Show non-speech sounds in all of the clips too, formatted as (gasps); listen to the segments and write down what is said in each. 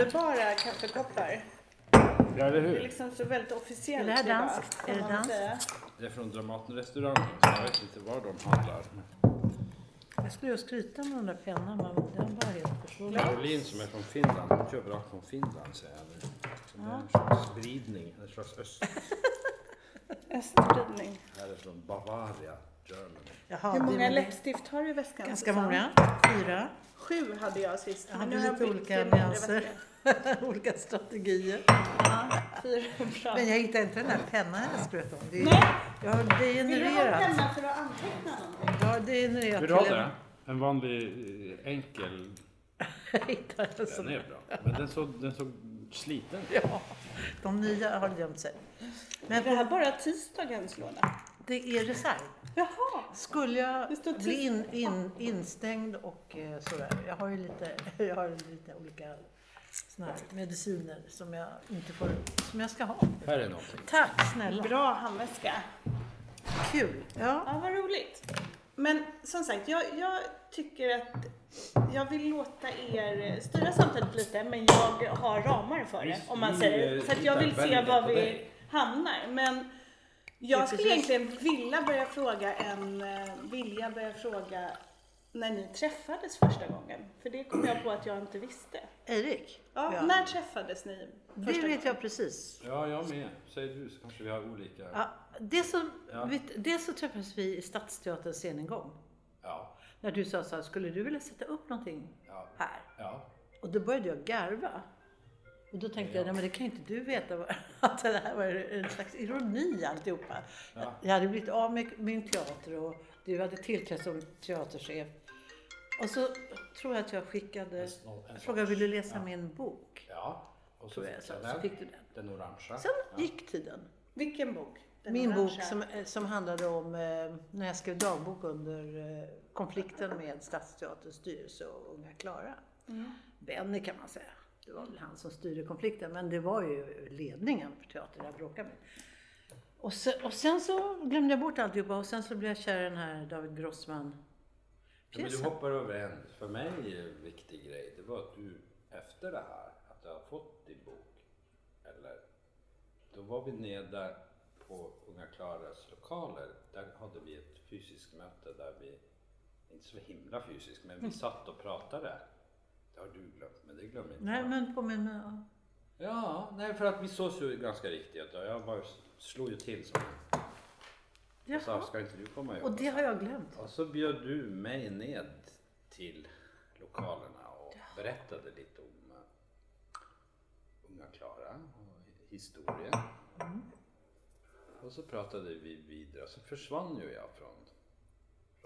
underbara kaffekoppar. Ja, eller Det är hur? liksom så väldigt officiellt Är det här danskt? Är det danskt? Det är från Dramatenrestaurangen, så jag vet inte var de handlar. Jag skulle ju skryta med den där pennan men den bara helt försvunnen. Caroline som är från Finland, hon köper allt från Finland säger jag nu. Så det är en slags spridning, en slags öst. (laughs) Östspridning. Här är från Bavaria, Germany. Jaha, Hur många läppstift har du i väskan? Ganska Susanne? många. Fyra. Sju hade jag sist. Jag hade nu har lite olika nyanser. väska. (laughs) Olika strategier. Ja, fyra bra. Men jag hittade inte den där pennan jag skröt om. Det är, Nej. jag har Vill du ha en degenererat. penna för att anteckna någonting? Jag har degenererat Vill du ha det? En vanlig eh, enkel, (laughs) hittade den är bra. Men den såg, den såg sliten ut. Ja, de nya har gömt sig. Men Är det här bara tisdagens låda? Det är reserv. Jaha. Skulle jag bli in, in, instängd och eh, sådär. Jag har ju lite, (laughs) jag har lite olika såna här mediciner som jag inte får, som jag ska ha. Här är någonting. Tack snälla. Bra handväska. Kul. Ja. Ja, vad roligt. Men som sagt, jag, jag tycker att jag vill låta er styra samtalet lite, men jag har ramar för det, om man säger. Så att jag vill se var vi hamnar. Men jag skulle egentligen vilja börja fråga en, eh, vilja börja fråga när ni träffades första gången. För det kom jag på att jag inte visste. Erik. Ja, Ja. När träffades ni Det första vet gången? jag precis. Ja, jag med. Säger du så kanske vi har olika. Ja, det som, Ja. vet, det så träffades vi i Stadsteaterns scenengång. Ja, När du sa så här, skulle du vilja sätta upp någonting ja, här? ja. Och då började jag garva. Och då tänkte jag, nej men det kan ju inte du veta, (laughs) att det här var en slags ironi alltihopa. Ja. Jag hade blivit av med min teater och du hade tillträtt som teaterchef. Och så tror jag att jag skickade, En sån- en jag frågade, vill du läsa ja. min bok? Ja, och så jag, fick så, jag så den. fick du den. Den orangea. Sen ja. gick tiden. Vilken bok? Den Min bok orangea. som, eh, som handlade om eh, när jag skrev dagbok under eh, konflikten med Stadsteaterns styrelse och Unga Klara. Mm. Benny kan man säga. Det var väl han som styrde konflikten, men det var ju ledningen för teatern jag bråkade med. Och sen, och sen så glömde jag bort alltihopa och sen så blev jag kär i den här David Grossman Ja, men du hoppar över en, för mig en viktig grej. Det var att du efter det här, att du har fått din bok, eller då var vi nere på Unga Klaras lokaler. Där hade vi ett fysiskt möte där vi, inte så himla fysiskt, men Mm. vi satt och pratade. Det har du glömt, men det glömmer inte Nej, jag. men påminn mig. ja. Ja, nej för att vi sågs ju ganska riktigt och jag bara slog ju till som och sa, ska inte du komma och Och det har jag glömt. Och så bjöd du mig ned till lokalerna och berättade lite om uh, Unga Klara och historien. Och så pratade vi vidare, så försvann ju jag från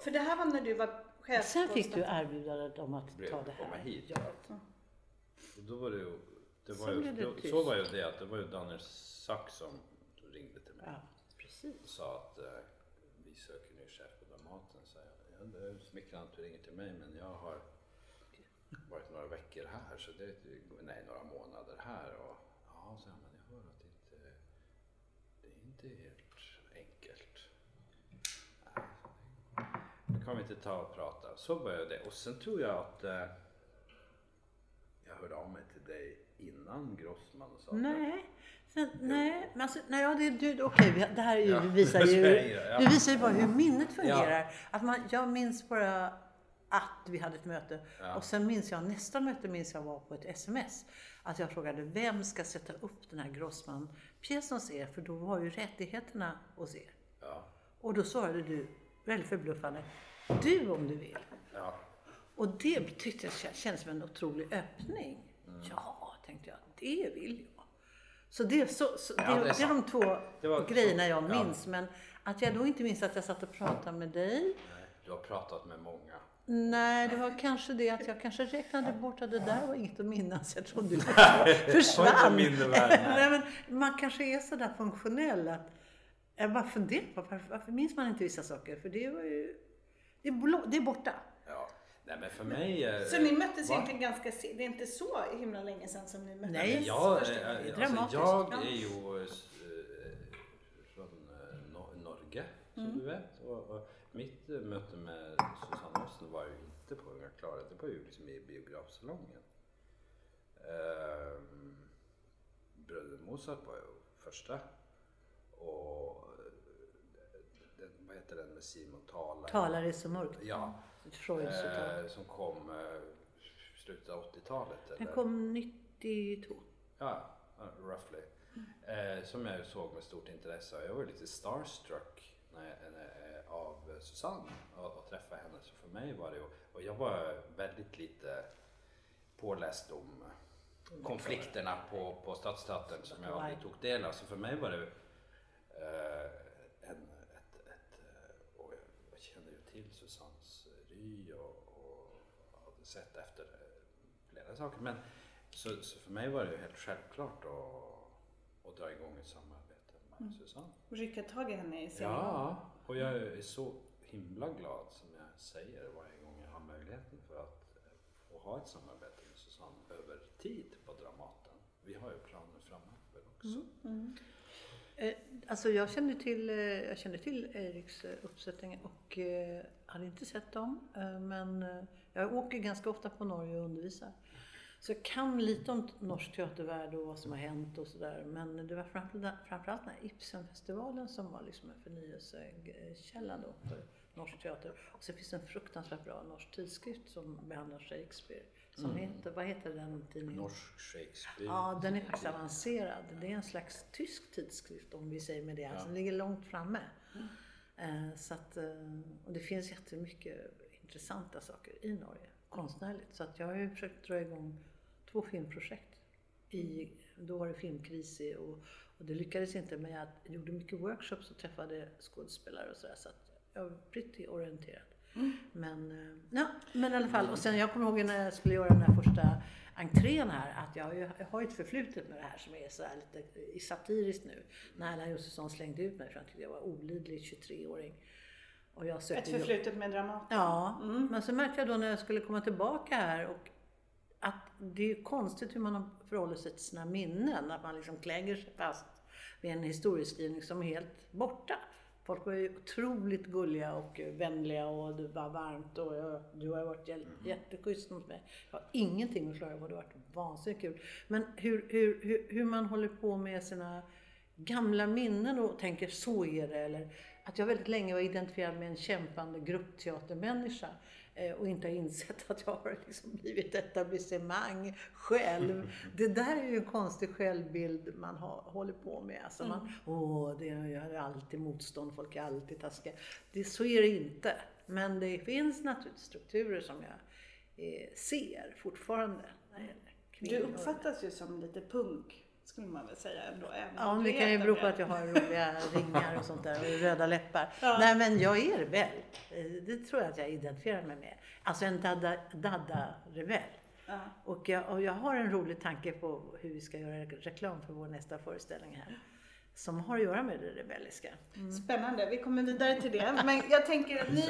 För det här var när du var chef Sen fick du erbjudandet om att brev ta det komma här. hit. Ja. Och då var det ju, det var Sen ju det då, så var ju det att det var ju Daniel Sack som ringde till mig. ja, precis. och sa att eh, vi söker ny chef på Dramaten. Så jag, ja, det är smickrande att du ringer till mig men jag har varit några veckor här, så det är nej, några månader här. Och, ja, så jag, men jag hör att det inte det är inte helt enkelt. Nej, Det kan vi inte ta och prata. Så började det. Och sen tror jag att eh, jag hörde av mig till dig innan Grossman sa Nej, sen, nej, men alltså, nej, ja, det, du, okej, vi- det här är ju, Ja, visar ju, (laughs) ja. det visar ju bara hur minnet fungerar. Att man, jag minns bara att vi hade ett möte och sen minns jag, nästa möte minns jag var på ett sms. Att jag frågade, vem ska sätta upp den här Grossman-pjäsen hos er? För då var ju rättigheterna hos er. Och då svarade du, väldigt förbluffande, du om du vill. ja. Och det tyckte jag kändes som en otrolig öppning. Ja, tänkte jag, det vill jag. Så det, så, så, Ja, det, det är det är de två var grejerna jag ja. minns. Men att jag då inte minns att jag satt och pratade med dig. Nej, du har pratat med många. Nej, det var kanske det att jag kanske räknade bort att det där var inget att minnas. Jag trodde (laughs) det försvann. (laughs) nej. men man kanske är så där funktionell att jag bara funderar på varför, varför minns man inte vissa saker? För det var ju, det är, blå, det är borta. Ja. Nej men för mig... eh, Så ni möttes va? egentligen ganska se- Det är inte så himla länge sedan som ni möttes Nej. Jag, första eh, gången. alltså, Dramatiskt, jag ja. är ju eh, från eh, Nor- Norge, som Mm. du vet. Och, och mitt eh, möte med Susanne Östen var ju inte på Unga Klara, det var ju liksom i biografsalongen. Eh, Mozart var ju första. Och heter den med Simon Thaler? Talar är så mörkt. Ja, eh, som kom eh, slutet av 80-talet. Den eller? kom 92. Ja, roughly. Eh, som jag såg med stort intresse. Jag var lite starstruck när jag, när, eh, av Susanne och, och träffade henne. Så för mig var det, och jag var väldigt lite påläst om konflikterna på, på Stadsteatern som jag aldrig tog del av. Så för mig var det eh, en, ett, ett, eh, och jag, jag kände ju till Susannes ry och, och hade sett efter eh, flera saker. Men så, så för mig var det ju helt självklart att, att dra igång ett samarbete med Susanne. Och rycka tag i henne i scenen. Ja, och jag är så himla glad som jag säger varje gång jag har möjligheten för att eh, få ha ett samarbete med Susanne över tid på Dramaten. Vi har ju planer framöver också. Eh, Alltså jag kände till, eh, jag kände till Eriks eh, uppsättning och eh, hade inte sett dem. eh, Men eh, jag åker ganska ofta på Norge och undervisar. Så jag kan lite om norsk teatervärld och vad som har hänt och sådär. Men det var framförallt, den här Ibsenfestivalen som var liksom en förnyelsekälla då för norsk teater. Och så finns det en fruktansvärt bra norsk tidskrift som behandlar Shakespeare. Som heter, vad heter den tidningen? Norsk Shakespeare. Ja, den är faktiskt avancerad. Det är en slags tysk tidskrift om vi säger med det. Alltså, den ligger långt framme. Eh, så att, eh, och det finns jättemycket intressanta saker i Norge, konstnärligt. Så att jag har ju försökt dra igång två filmprojekt. I, då var det filmkris i, och, och det lyckades inte men jag gjorde mycket workshops och träffade skådespelare och sådär. Så att jag var pretty orienterad. Men, eh, ja, men i alla fall. Och sen jag kommer ihåg när jag skulle göra den här första entrén här att jag, har ju- jag har ju ett förflutet med det här som är så här lite i satiriskt nu. När Erland Josefsson slängde ut mig för han tyckte jag var olidlig 23-åring. Och jag Ett sökte jobb. förflutet med Dramaten. Ja, men så märkte jag då när jag skulle komma tillbaka här och att det är konstigt hur man förhåller sig till sina minnen. Att man liksom klänger sig fast vid en historieskrivning som är helt borta. Folk var ju otroligt gulliga och vänliga och det var varmt och jag, du har varit jä- jätteschysst mot mig. Jag har ingenting att klaga på, det har varit vansinnigt kul. Men hur, hur, hur, hur man håller på med sina gamla minnen och tänker så är det. Eller att jag väldigt länge var identifierad med en kämpande gruppteatermänniska eh, och inte har insett att jag har liksom blivit etablissemang själv. Det där är ju en konstig självbild man har, håller på med. Alltså man, åh, det är, alltid motstånd, folk är alltid taskiga. Det, så är det inte. Men det finns naturligtvis strukturer som jag eh, ser fortfarande. När det gäller Du uppfattas ju som lite punk, skulle man väl säga ändå. även Ja, om det kan ju bero på att jag har roliga (laughs) ringar och sånt där och röda läppar. Ja. Nej, men jag är rebell. Det tror jag att jag identifierar mig med. Alltså en dada, dada rebell. Ja. Och jag, och jag har en rolig tanke på hur vi ska göra reklam för vår nästa föreställning här. Som har att göra med det rebelliska. Spännande, vi kommer vidare till det. Men jag tänker att ni.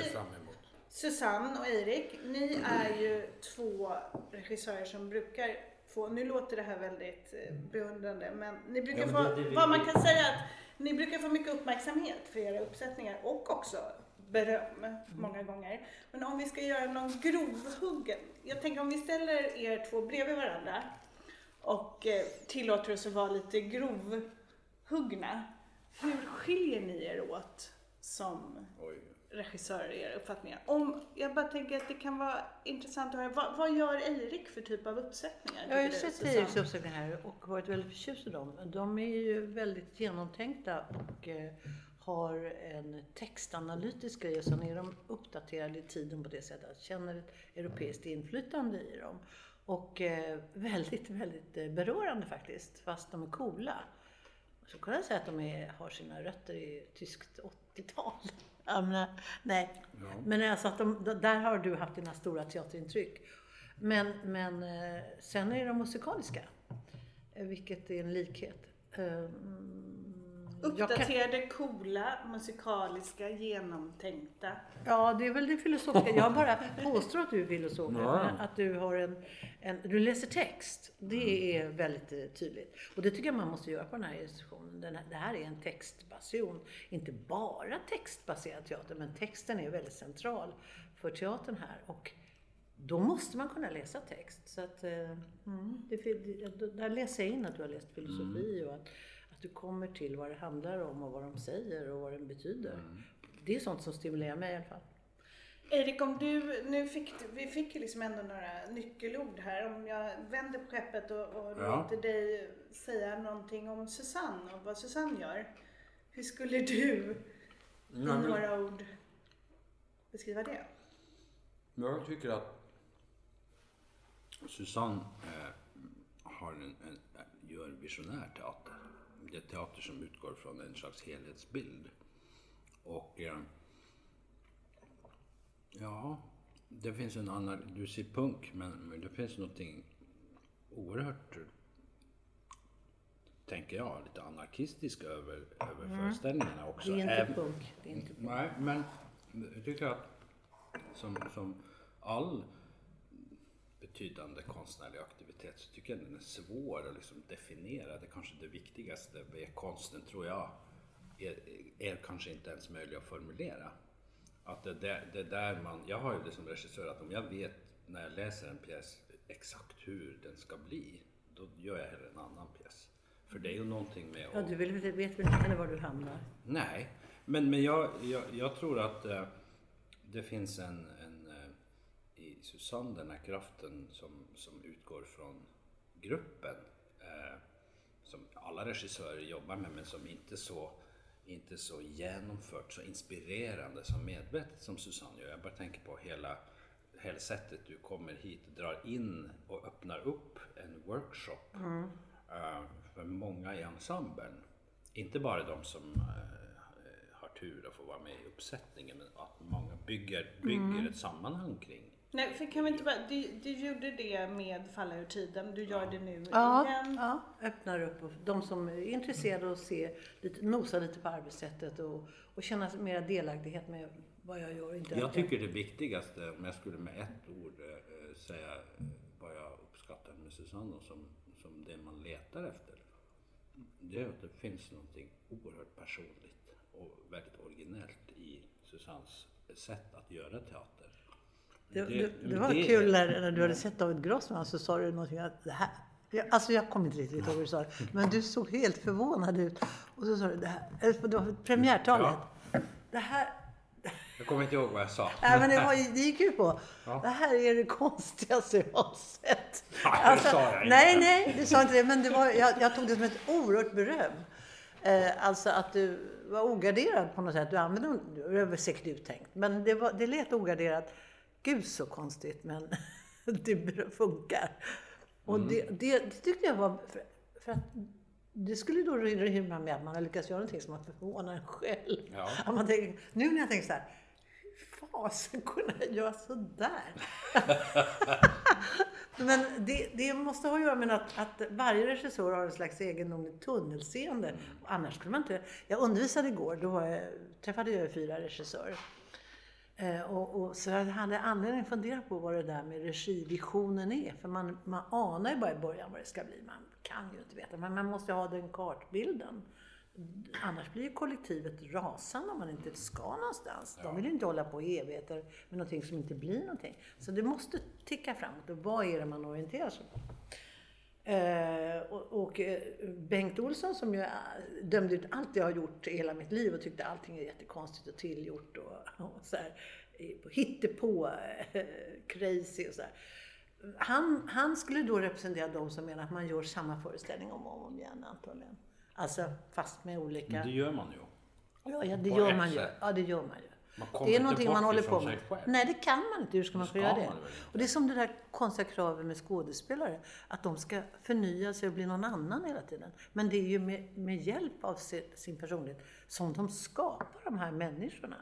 Susanne och Erik, ni är ju två regissörer som brukar få, nu låter det här väldigt eh, beundrande, men ni brukar Ja, men få, det- det vill vad man kan säga att ni brukar få mycket uppmärksamhet för era uppsättningar och också beröm många gånger. Men om vi ska göra någon grovhuggen, jag tänker om vi ställer er två bredvid varandra och eh, tillåter oss att vara lite grovhuggna. Hur skiljer ni er åt som Oj. Regissörer i era uppfattningar? Om, jag bara tänker att det kan vara intressant att höra, vad, vad gör Eirik för typ av uppsättningar? Jag har ju sett? Eriks uppsättningar och varit väldigt förtjust i dem. De är ju väldigt genomtänkta och eh, har en textanalytisk grej och sen är de uppdaterade i tiden på det sättet att känner ett europeiskt inflytande i dem. Och eh, väldigt, väldigt eh, berörande faktiskt, fast de är coola. Så kan jag säga att de är, har sina rötter i tyskt 80-tal. Menar, nej, men alltså att de, där har du haft dina stora teaterintryck. Men, men eh, sen är de musikaliska, eh, vilket är en likhet. Jag kan- Uppdaterade, coola, musikaliska, genomtänkta. Ja, det är väl det filosofiska. Jag bara påstår att du är filosof. Ja. Att du har en, en... Du läser text. Det är väldigt eh, tydligt. Och det tycker jag man måste göra på den här institutionen. Den här, det här är en textbastion. Inte bara textbaserad teater, men texten är väldigt central för teatern här. Och då måste man kunna läsa text. Så att, eh, mm, det, det, där läser jag in att du har läst filosofi och att, att du kommer till vad det handlar om och vad de säger och vad den betyder. Det är sånt som stimulerar mig i alla fall. Erik, om du, nu fick, vi fick ju liksom ändå några nyckelord här. Om jag vänder på skeppet och, och Ja. låter dig säga någonting om Susanne och vad Susanne gör. Hur skulle du i Ja, men- några ord beskriva det? Jag tycker att Susanne eh, har en, en, gör visionär teater. Det är teater som utgår från en slags helhetsbild. Och eh, ja, det finns en annan, du ser punk, men, det finns någonting oerhört, tänker jag, lite anarkistiskt över, över föreställningarna också. Det är inte punk. Det är inte punk. Nej, men jag tycker att som, som all betydande konstnärlig aktivitet så tycker jag den är svår att liksom definiera. Det kanske det viktigaste med konsten tror jag är, är kanske inte ens möjligt att formulera. Att det, det, det där man, jag har ju det som regissör att om jag vet när jag läser en pjäs exakt hur den ska bli, då gör jag hellre en annan pjäs. För det är ju någonting med Ja, att du vill, vet väl inte heller var du hamnar? Nej, men, men jag, jag, jag tror att eh, det finns en, i Susanne den här kraften som, som utgår från gruppen. Eh, som alla regissörer jobbar med men som inte så, inte så genomfört, så inspirerande, så medvetet som Susanne gör. Jag bara tänker på hela, hela sättet du kommer hit, drar in och öppnar upp en workshop eh, för många i ensemblen. Inte bara de som eh, har tur att få vara med i uppsättningen, men att många bygger, bygger ett sammanhang kring. Nej, för kan vi inte bara, du, du gjorde det med Falla ur tiden, du gör det nu Ja, igen. ja, öppnar upp. Och de som är intresserade och se, lite, nosa lite på arbetssättet och, och känna mer delaktighet med vad jag gör. Inte Jag tycker det viktigaste, om jag skulle med ett ord eh, säga eh, vad jag uppskattar med Susanne och som, som det man letar efter. Det är att det finns någonting oerhört personligt och väldigt originellt i Susannes sätt att göra teater. Det, det, det var det- kul när, när du hade sett David Grossman så sa du någonting att det här jag, alltså jag kommer inte riktigt ihåg vad du sa, men du såg helt förvånad ut. Och så sa du det här, det var premiärtalet. Det här, Jag kommer inte ihåg vad jag sa. nej men det, var, det gick ju på. Det här är det konstigaste jag har sett. (laughs) Nej, det sa jag inte. Nej, nej, du sa inte det, men det var, jag, jag tog det som ett oerhört beröm. Eh, alltså att du var ogarderad på något sätt. Du använde, det var säkert uttänkt, men det, var, det lät ogarderat. Gud så konstigt, men (laughs) det funkar. Och Mm. det, det, det tyckte jag var, för, för att det skulle då rymma med att man har lyckats göra någonting som man förvånar en själv. Ja. Att man tänker, nu när jag tänker så här, hur fasen kunde jag göra sådär? (laughs) Men det, det måste ha att göra med att, att varje regissör har en slags egendomligt tunnelseende. Annars skulle man inte... Jag undervisade igår, då jag, träffade jag fyra regissörer. Eh, och, och, så jag hade anledning att fundera på vad det där med regivisionen är. För man, man anar ju bara i början vad det ska bli. Man kan ju inte veta, men man måste ha den kartbilden. Annars blir ju kollektivet rasande om man inte ska någonstans. De vill ju inte hålla på i evigheter med någonting som inte blir någonting. Så det måste ticka framåt. Och vad är det man orienterar sig på? Eh, och, och eh, Bengt Olsson som ju eh, dömde ut allt jag har gjort i hela mitt liv och tyckte allting är jättekonstigt och tillgjort och, (laughs) och så här, hittepå, crazy och så här. Han, han skulle då representera de som menar att man gör samma föreställning om och om igen antagligen. Alltså fast med olika... Men det gör man ju. Ja, ja det På gör man ju. Ja, det gör man ju. Det är någonting man håller på med. Nej, det kan man inte. Hur ska man få göra det? inte. Och det är som det där konstiga kravet med skådespelare. Att de ska förnya sig och bli någon annan hela tiden. Men det är ju med, med hjälp av si- sin personlighet som de skapar de här människorna.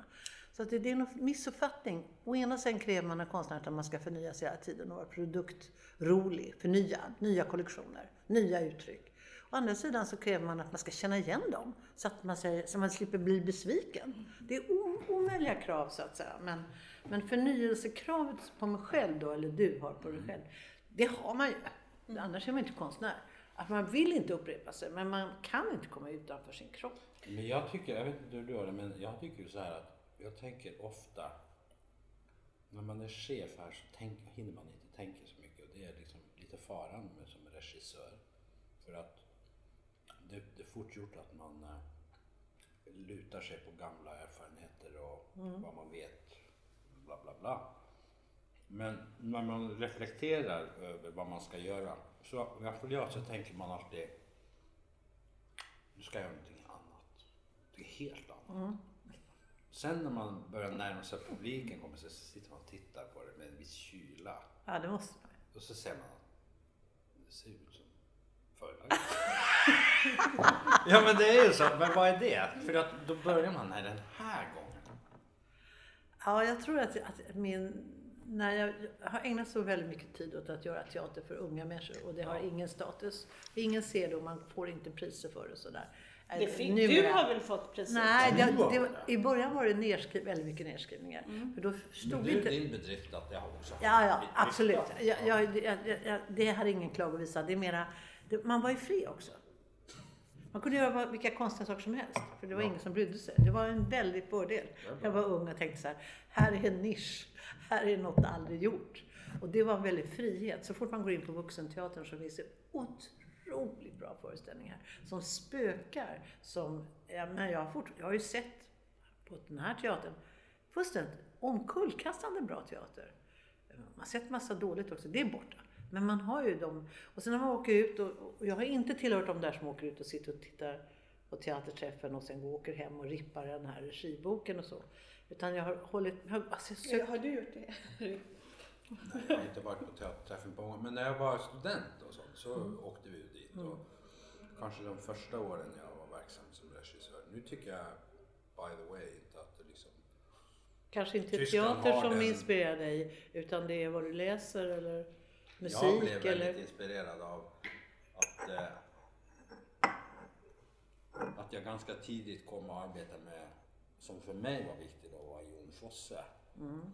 Så att det, det är en missuppfattning. Å ena sidan kräver man av konstnären att man ska förnya sig hela tiden och vara produktrolig, förnya, nya kollektioner, nya uttryck. Å andra sidan så kräver man att man ska känna igen dem så att man, säger, så man slipper bli besviken. Det är omöjliga krav så att säga. Men, men förnyelsekravet på mig själv då, eller du har på dig själv, det har man ju. Annars är man inte konstnär. Att man vill inte upprepa sig, men man kan inte komma utanför sin kropp. Men jag tycker, jag vet inte hur du gör det, men jag tycker så här att jag tänker ofta när man är chef här så tänk, hinner man inte tänka så mycket och det är liksom lite faran med som regissör. För att fort gjort att man eh, lutar sig på gamla erfarenheter och vad man vet, bla bla bla. Men när man reflekterar över vad man ska göra, så i alla fall jag, så tänker man alltid nu ska jag göra någonting annat. Det är helt annat. Sen när man börjar närma sig publiken kommer så sitter man och tittar på det med en viss kyla. Ja, det måste man. Och så ser man att det ser ut (laughs) ja men det är ju så. Men vad är det? För att då börjar man när den här gången. Ja, jag tror att, att min... När jag har ägnat så väldigt mycket tid åt att göra teater för unga människor och det har ingen status. Ingen ser det och man får inte priser för det och sådär. Det fick, du har väl fått priset? Nej, Ja, det, det, det. i början var det nerskriv, väldigt mycket nedskrivningar. För då Men förstod det är inte... din bedrift att jag också har Ja, ja, blivit absolut. Jag, jag, jag, jag, jag, det här är ingen klagovisa. Det är mera, man var ju fri också. Man kunde göra vilka konstiga saker som helst. För det var ingen som brydde sig. Det var en väldig fördel. Jag var ung och tänkte så här, här är en nisch. Här är något aldrig gjort. Och det var en väldig frihet. Så fort man går in på vuxenteatern så finns det otroligt bra föreställningar. Som spökar. Som, ja, men jag, har fort, jag har ju sett på den här teatern fullständigt omkullkastande bra teater. Man har sett massa dåligt också, det är borta. Men man har ju dem. Och sen när man åker ut, och, och jag har inte tillhört de där som åker ut och sitter och tittar på teaterträffen och sen går åker hem och rippar den här regiboken och så. Utan jag har hållit, alltså jag sökt, Har du gjort det? Nej, jag har inte varit på teaterträffen på många, men när jag var student och sånt så Mm. åkte vi ju dit. Och kanske de första åren jag var verksam som regissör. Nu tycker jag, by the way, inte att det liksom... kanske inte Tyskland teater som den- inspirerar dig, utan det är vad du läser eller musik jag blev väldigt eller... inspirerad av att, eh, att jag ganska tidigt kom att arbeta med, som för mig var viktigt då, var Jon Fosse. Mm.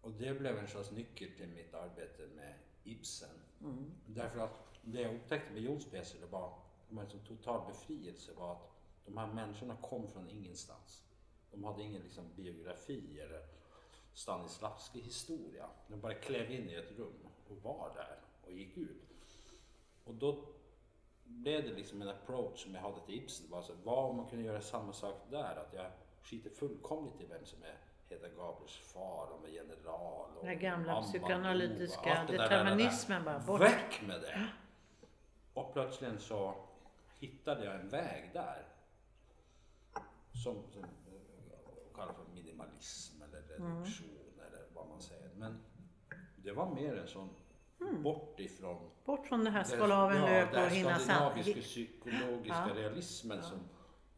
Och det blev en slags nyckel till mitt arbete med Ibsen. Mm. Därför att det jag upptäckte med Jons pjäser, det var, det var en sån total befrielse, var att de här människorna kom från ingenstans. De hade ingen liksom, biografi eller Stanislavski historia. De bara klev in i ett rum och var där och gick ut. Och då blev det liksom en approach som jag hade till Ibsen. Bara så, vad om man kunde göra samma sak där? Att jag skiter fullkomligt i vem som är Hedda Gabriels far, om är general. Och Den gamla mamma, psykoanalytiska Nova, allt det där, determinismen där, där. bara bort. Väck med det! Och plötsligt så hittade jag en väg där. Som, som eh, kallas för minimalism eller reduktion eller vad man säger. Men det var mer en sån bort ifrån Bort från det här den- skala av en ja, lök den och hinna skandinaviska sam- psykologiska Ja. realismen som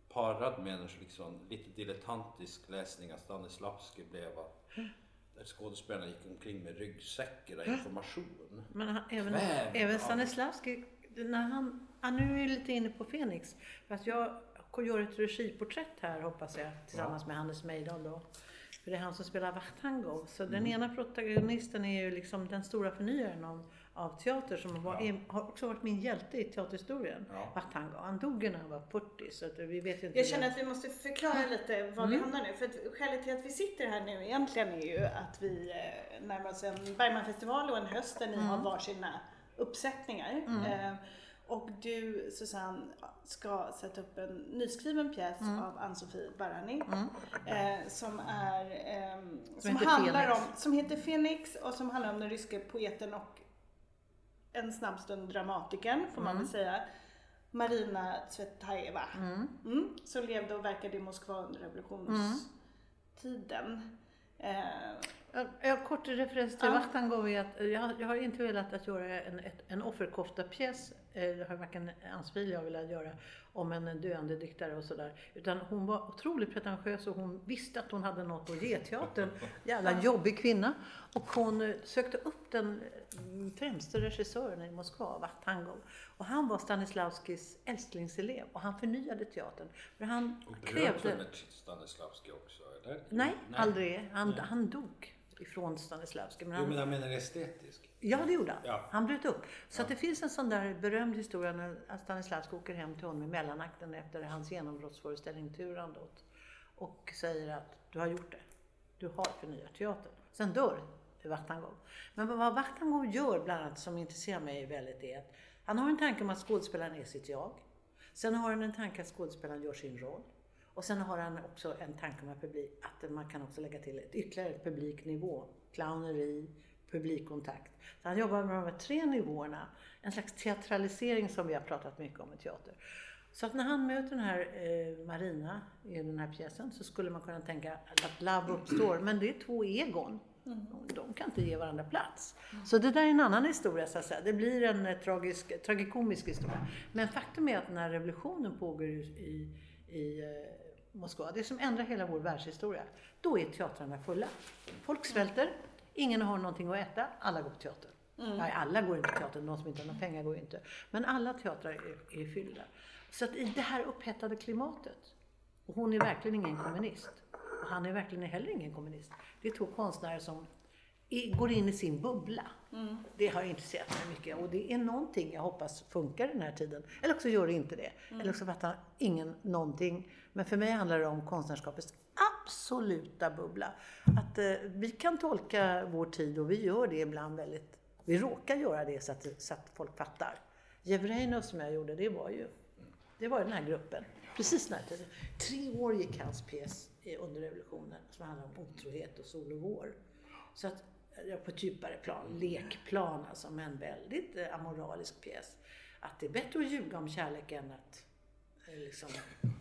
parad med en liksom lite dilettantisk läsning av Stanislavski blev att skådespelarna gick omkring med ryggsäckar av information. Men han, även, Kväv även av- Stanislavski, när han, ja, nu är lite inne på Fenix. För att jag gör ett regiporträtt här hoppas jag tillsammans med Hannes Mejdal då. För det är han som spelar Vachtango. Så den Mm. ena protagonisten är ju liksom den stora förnyaren av, av teater som var, Ja. är, har också varit min hjälte i teaterhistorien. Ja. Vachtango. Han dog ju när han var 40 så att vi vet ju inte. Jag känner att vi måste förklara lite var vi Mm. hamnar nu. För att skälet till att vi sitter här nu egentligen är ju att vi eh, närmar oss en Bergmanfestival och en höst där ni Mm. har varsina uppsättningar. Eh, och du Susanne ska sätta upp en nyskriven pjäs Mm. av Ann-Sofie Barani. Eh, som är ehm, som, heter handlar om, som heter Fenix och som handlar om den ryske poeten och en snabb stund dramatikern får man väl säga. Marina Tsvetajeva. Mm, som levde och verkade i Moskva under revolutionstiden. Eh, Ja, kort referens till Ja. Vachtango är att jag, jag har inte velat att göra en, ett, en offerkofta-pjäs, eh, det har varken Ann-Sofie eller jag velat göra, om en döende diktare och sådär. Utan hon var otroligt pretentiös och hon visste att hon hade något att ge teatern. (laughs) Jävla jobbig kvinna. Och hon eh, sökte upp den mm, främste regissören i Moskva, Vachtango. Och han var Stanislavskis älsklingselev och han förnyade teatern. För han Och krävde... med Stanislavski också, eller? Nej, aldrig. Han, han dog ifrån Stanislavski. Men Jo, han, men jag menar estetisk. Ja, det gjorde han. Ja. Han bröt upp. Så att det finns en sån där berömd historia när Stanislavski åker hem till honom i mellanakten efter hans genombrottsföreställning Turandot och säger att du har gjort det. Du har förnyat teatern. Sen dör Vachtangov. Men vad Vachtangov gör bland annat som intresserar mig väldigt är att han har en tanke om att skådespelaren är sitt jag. Sen har han en tanke att skådespelaren gör sin roll. Och sen har han också en tanke att, publik, att man kan också lägga till ett ytterligare ett publiknivå. Clowneri, publikkontakt. Så han jobbar med de här tre nivåerna. En slags teatralisering som vi har pratat mycket om i teater. Så att när han möter den här eh, Marina i den här pjäsen så skulle man kunna tänka att love uppstår. Men det är två egon. Mm. De kan inte ge varandra plats. Så det där är en annan historia så att säga. Det blir en eh, tragisk, tragikomisk historia. Men faktum är att när revolutionen pågår i, i eh, Moskva, det som ändrar hela vår världshistoria, då är teatrarna fulla. Folk svälter, ingen har någonting att äta, alla går på teater. Mm. Nej, alla går inte på teater, de som inte har några pengar går inte. Men alla teatrar är, är fyllda. Så att i det här upphettade klimatet, och hon är verkligen ingen kommunist, och han är verkligen heller ingen kommunist. Det är två konstnärer som går in i sin bubbla. Mm. Det har intresserat mig mycket och det är någonting jag hoppas funkar den här tiden. Eller också gör det inte det. Mm. Eller också fattar ingen någonting. Men för mig handlar det om konstnärskapets absoluta bubbla. Att eh, vi kan tolka vår tid och vi gör det ibland väldigt, vi råkar göra det så att, så att folk fattar. Jevrenov som jag gjorde, det var ju, det var den här gruppen. Precis den här tiden. Tre år gick hans pjäs eh, under revolutionen som handlar om otrohet och sol och vår. Så att, på ett djupare plan, lekplan alltså, men väldigt eh, amoralisk pjäs. Att det är bättre att ljuga om kärlek än att liksom,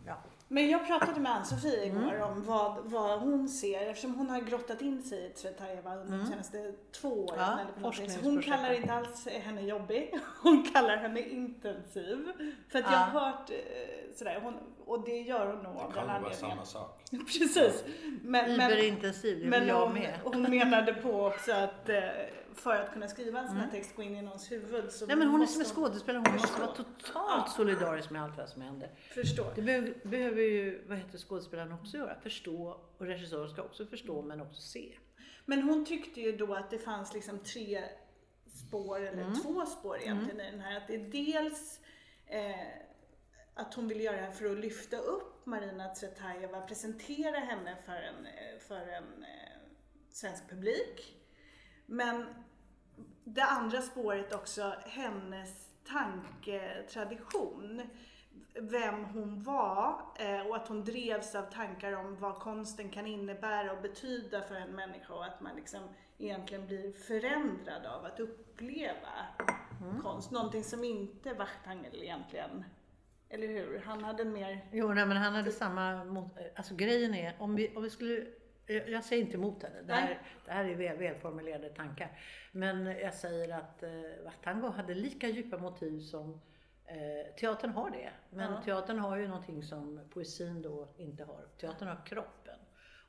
ja, men jag pratade med Ann-Sofie igår mm. om vad, vad hon ser eftersom hon har grottat in sig i Tsvetajeva under mm. de senaste två åren. Ja, eller hon kallar inte alls henne jobbig, (laughs) hon kallar henne intensiv. För att ja. jag har hört eh, sådär, hon, och det gör hon nog av den anledningen. samma sak. (laughs) Precis. Men, Iberintensiv, det vill jag med. Hon, hon menade på också att eh, för att kunna skriva en sån här mm. text, gå in i någons huvud. Så Nej men hon är som en skådespelare, hon måste vara totalt ja. solidarisk med allt vad som händer. Förstår. Det behöver, behöver ju, vad heter skådespelaren också göra, förstå och regissören ska också förstå men också se. Men hon tyckte ju då att det fanns liksom tre spår, eller mm. två spår egentligen mm. i den här. Att det är dels eh, att hon vill göra det här för att lyfta upp Marina Tsvetajeva, presentera henne för en, eh, för en eh, svensk publik. Men det andra spåret också, hennes tanketradition. Vem hon var eh, och att hon drevs av tankar om vad konsten kan innebära och betyda för en människa och att man liksom egentligen blir förändrad av att uppleva mm. konst. Någonting som inte Wachtangel egentligen eller hur? Han hade mer... Jo, nej, men han hade samma... Alltså grejen är, om vi, om vi skulle jag säger inte emot henne. Det här, det här är väl, välformulerade tankar. Men jag säger att eh, Vatango hade lika djupa motiv som eh, teatern har det. Men ja. teatern har ju någonting som poesin då inte har. Teatern har kroppen.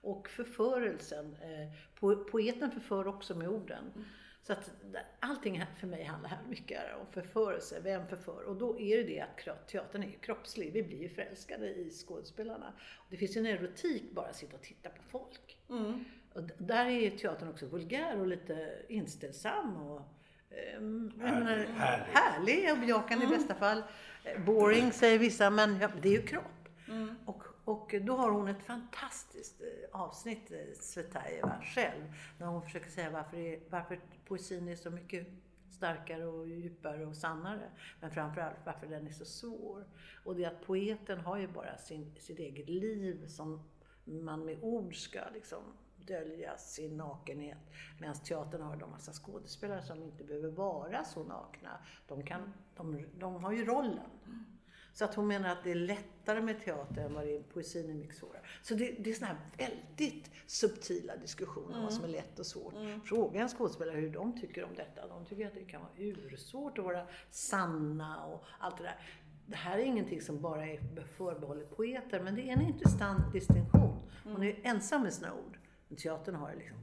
Och förförelsen. Eh, po poeten förför också med orden. Mm. Så att allting för mig handlar här mycket om förförelse, vem förför? Och då är det det att teatern är kroppslig, vi blir ju förälskade i skådespelarna. Det finns ju en erotik bara att sitta och titta på folk. Mm. Och där är ju teatern också vulgär och lite inställsam och eh, härlig. härlig och bejakande mm. i bästa fall. Boring säger vissa, men ja, det är ju kropp. Mm. Och och då har hon ett fantastiskt eh, avsnitt, eh, Svetajeva själv, när hon försöker säga varför, varför poesin är så mycket starkare och djupare och sannare. Men framförallt varför den är så svår. Och det är att poeten har ju bara sin, sitt eget liv som man med ord ska liksom dölja sin nakenhet. Medan teatern har de massa skådespelare som inte behöver vara så nakna. De, kan, de, de har ju rollen. Så att hon menar att det är lättare med teater än vad det är poesin är mycket svårare. Så det, det är sådana här väldigt subtila diskussioner om mm. vad som är lätt och svårt. Mm. Fråga en skådespelare hur de tycker om detta. De tycker att det kan vara ursvårt att vara sanna och allt det där. Det här är ingenting som bara är förbehållet poeter, men det är en intressant distinktion. Hon är ensam med sina ord. Men teatern har det liksom...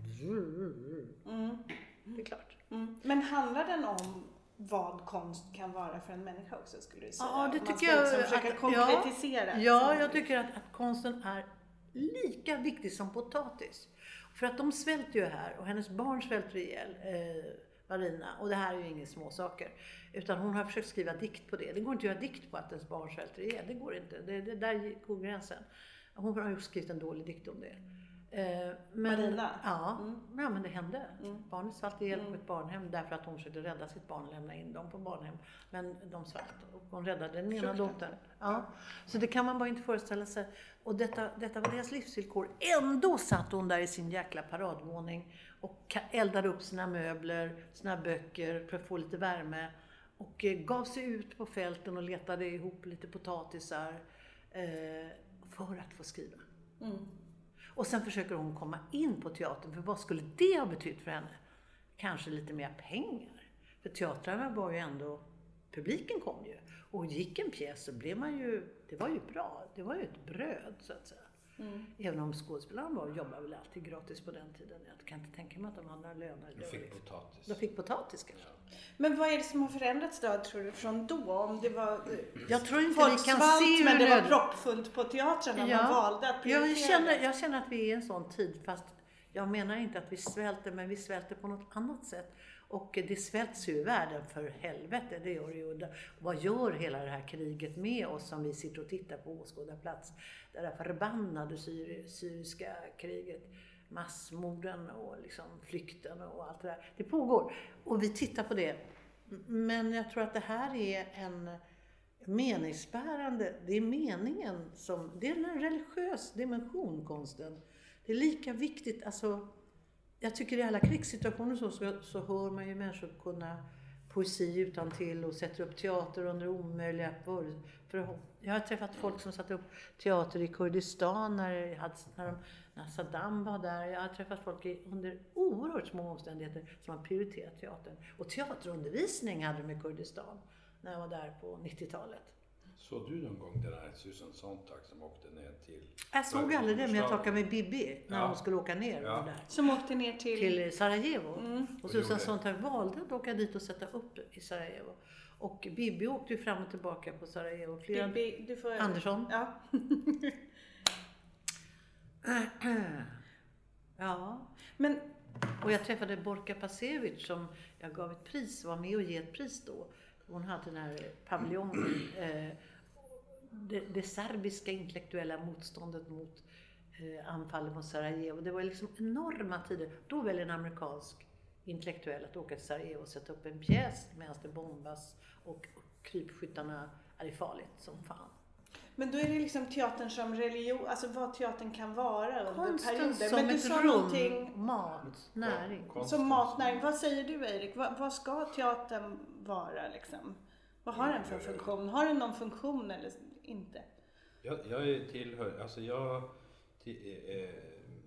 Mm. Det är klart. Mm. Men handlar den om vad konst kan vara för en människa också skulle du säga? Ja, det tycker man ska jag. Liksom försöka att, konkretisera. Ja, ja jag tycker att, att, konsten är lika viktig som potatis. För att de svälter ju här och hennes barn svälter ihjäl. Eh, Marina. Och det här är ju inga småsaker. Utan hon har försökt skriva dikt på det. Det går inte att göra dikt på att ens barn svälter ihjäl. Det går inte. Det, det där går gränsen. Hon har ju skrivit en dålig dikt om det. Eh, Marina? Ja, Mm. ja, men det hände. Mm. Barnet svalt ihjäl på Mm. ett barnhem därför att hon försökte rädda sitt barn och lämna in dem på barnhem. Men de svalt och hon räddade den ena dottern. Ja. Så det kan man bara inte föreställa sig. Och detta, detta var deras livsvillkor. Ändå satt hon där i sin jäkla paradvåning och eldade upp sina möbler, sina böcker för att få lite värme. Och eh, gav sig ut på fälten och letade ihop lite potatisar eh, för att få skriva. Mm. Och sen försöker hon komma in på teatern, för vad skulle det ha betytt för henne? Kanske lite mer pengar. För teatrarna var ju ändå, publiken kom ju. Och gick en pjäs så blev man ju, det var ju bra. Det var ju ett bröd så att säga. Mm. Även om skådespelarna var och jobbade väl alltid gratis på den tiden. Jag kan inte tänka mig att de hade några löner. Du fick potatis. De fick potatis kanske. Men vad är det som har förändrats då, tror du, från då? Om det var eh, Jag tror inte folk vi kan svalt, se men det var proppfullt på teatrarna. Man valde att prioritera jag, känner, det. jag känner att vi är i en sån tid, fast jag menar inte att vi svälter, men vi svälter på något annat sätt. Och det svälts ju i världen för helvete, det gör det ju. Vad gör hela det här kriget med oss som vi sitter och tittar på åskådarplats? Det där förbannade syri, syriska kriget, massmorden och liksom flykten och allt det där. Det pågår. Och vi tittar på det. Men jag tror att det här är en meningsbärande, det är meningen som, det är en religiös dimension konsten. Det är lika viktigt, alltså, jag tycker i alla krigssituationer så, så, så hör man ju människor kunna poesi utan till och sätter upp teater under omöjliga förhållanden. Jag har träffat folk som satte upp teater i Kurdistan när, när, de, när Saddam var där. Jag har träffat folk i, under oerhört små omständigheter som har prioriterat teatern. Och teaterundervisning hade de i Kurdistan när jag var där på 90-talet. Såg du någon gång den här Susan Sontag som åkte ner till... Jag såg aldrig det, men jag talade med Bibi när Ja. hon skulle åka ner Ja. där. Som åkte ner till... till Sarajevo. Mm. Och Och Susan Sontag valde att åka dit och sätta upp i Sarajevo. Och Bibi åkte ju fram och tillbaka på Sarajevo. Flera... Bibi, du får... Andersson. Ja. (clears throat) ja. Men Och jag träffade Borka Pasevic som jag gav ett pris, var med och ge ett pris då. Hon hade den här paviljongen. Eh, det, det serbiska intellektuella motståndet mot eh, anfallet mot Sarajevo. Det var liksom enorma tider. Då väljer en amerikansk intellektuell att åka till Sarajevo och sätta upp en pjäs medan det bombas och krypskyttarna är det farligt som fan. Men då är det liksom teatern som religion, alltså vad teatern kan vara under Konsten perioder. som Men du ett sa rum, någonting mat, näring. Konsten som matnäring. Vad säger du Erik? Vad, vad ska teatern vara liksom? Vad har den för funktion? Har den någon funktion eller inte? Jag, jag är tillhör, alltså jag till, eh, eh,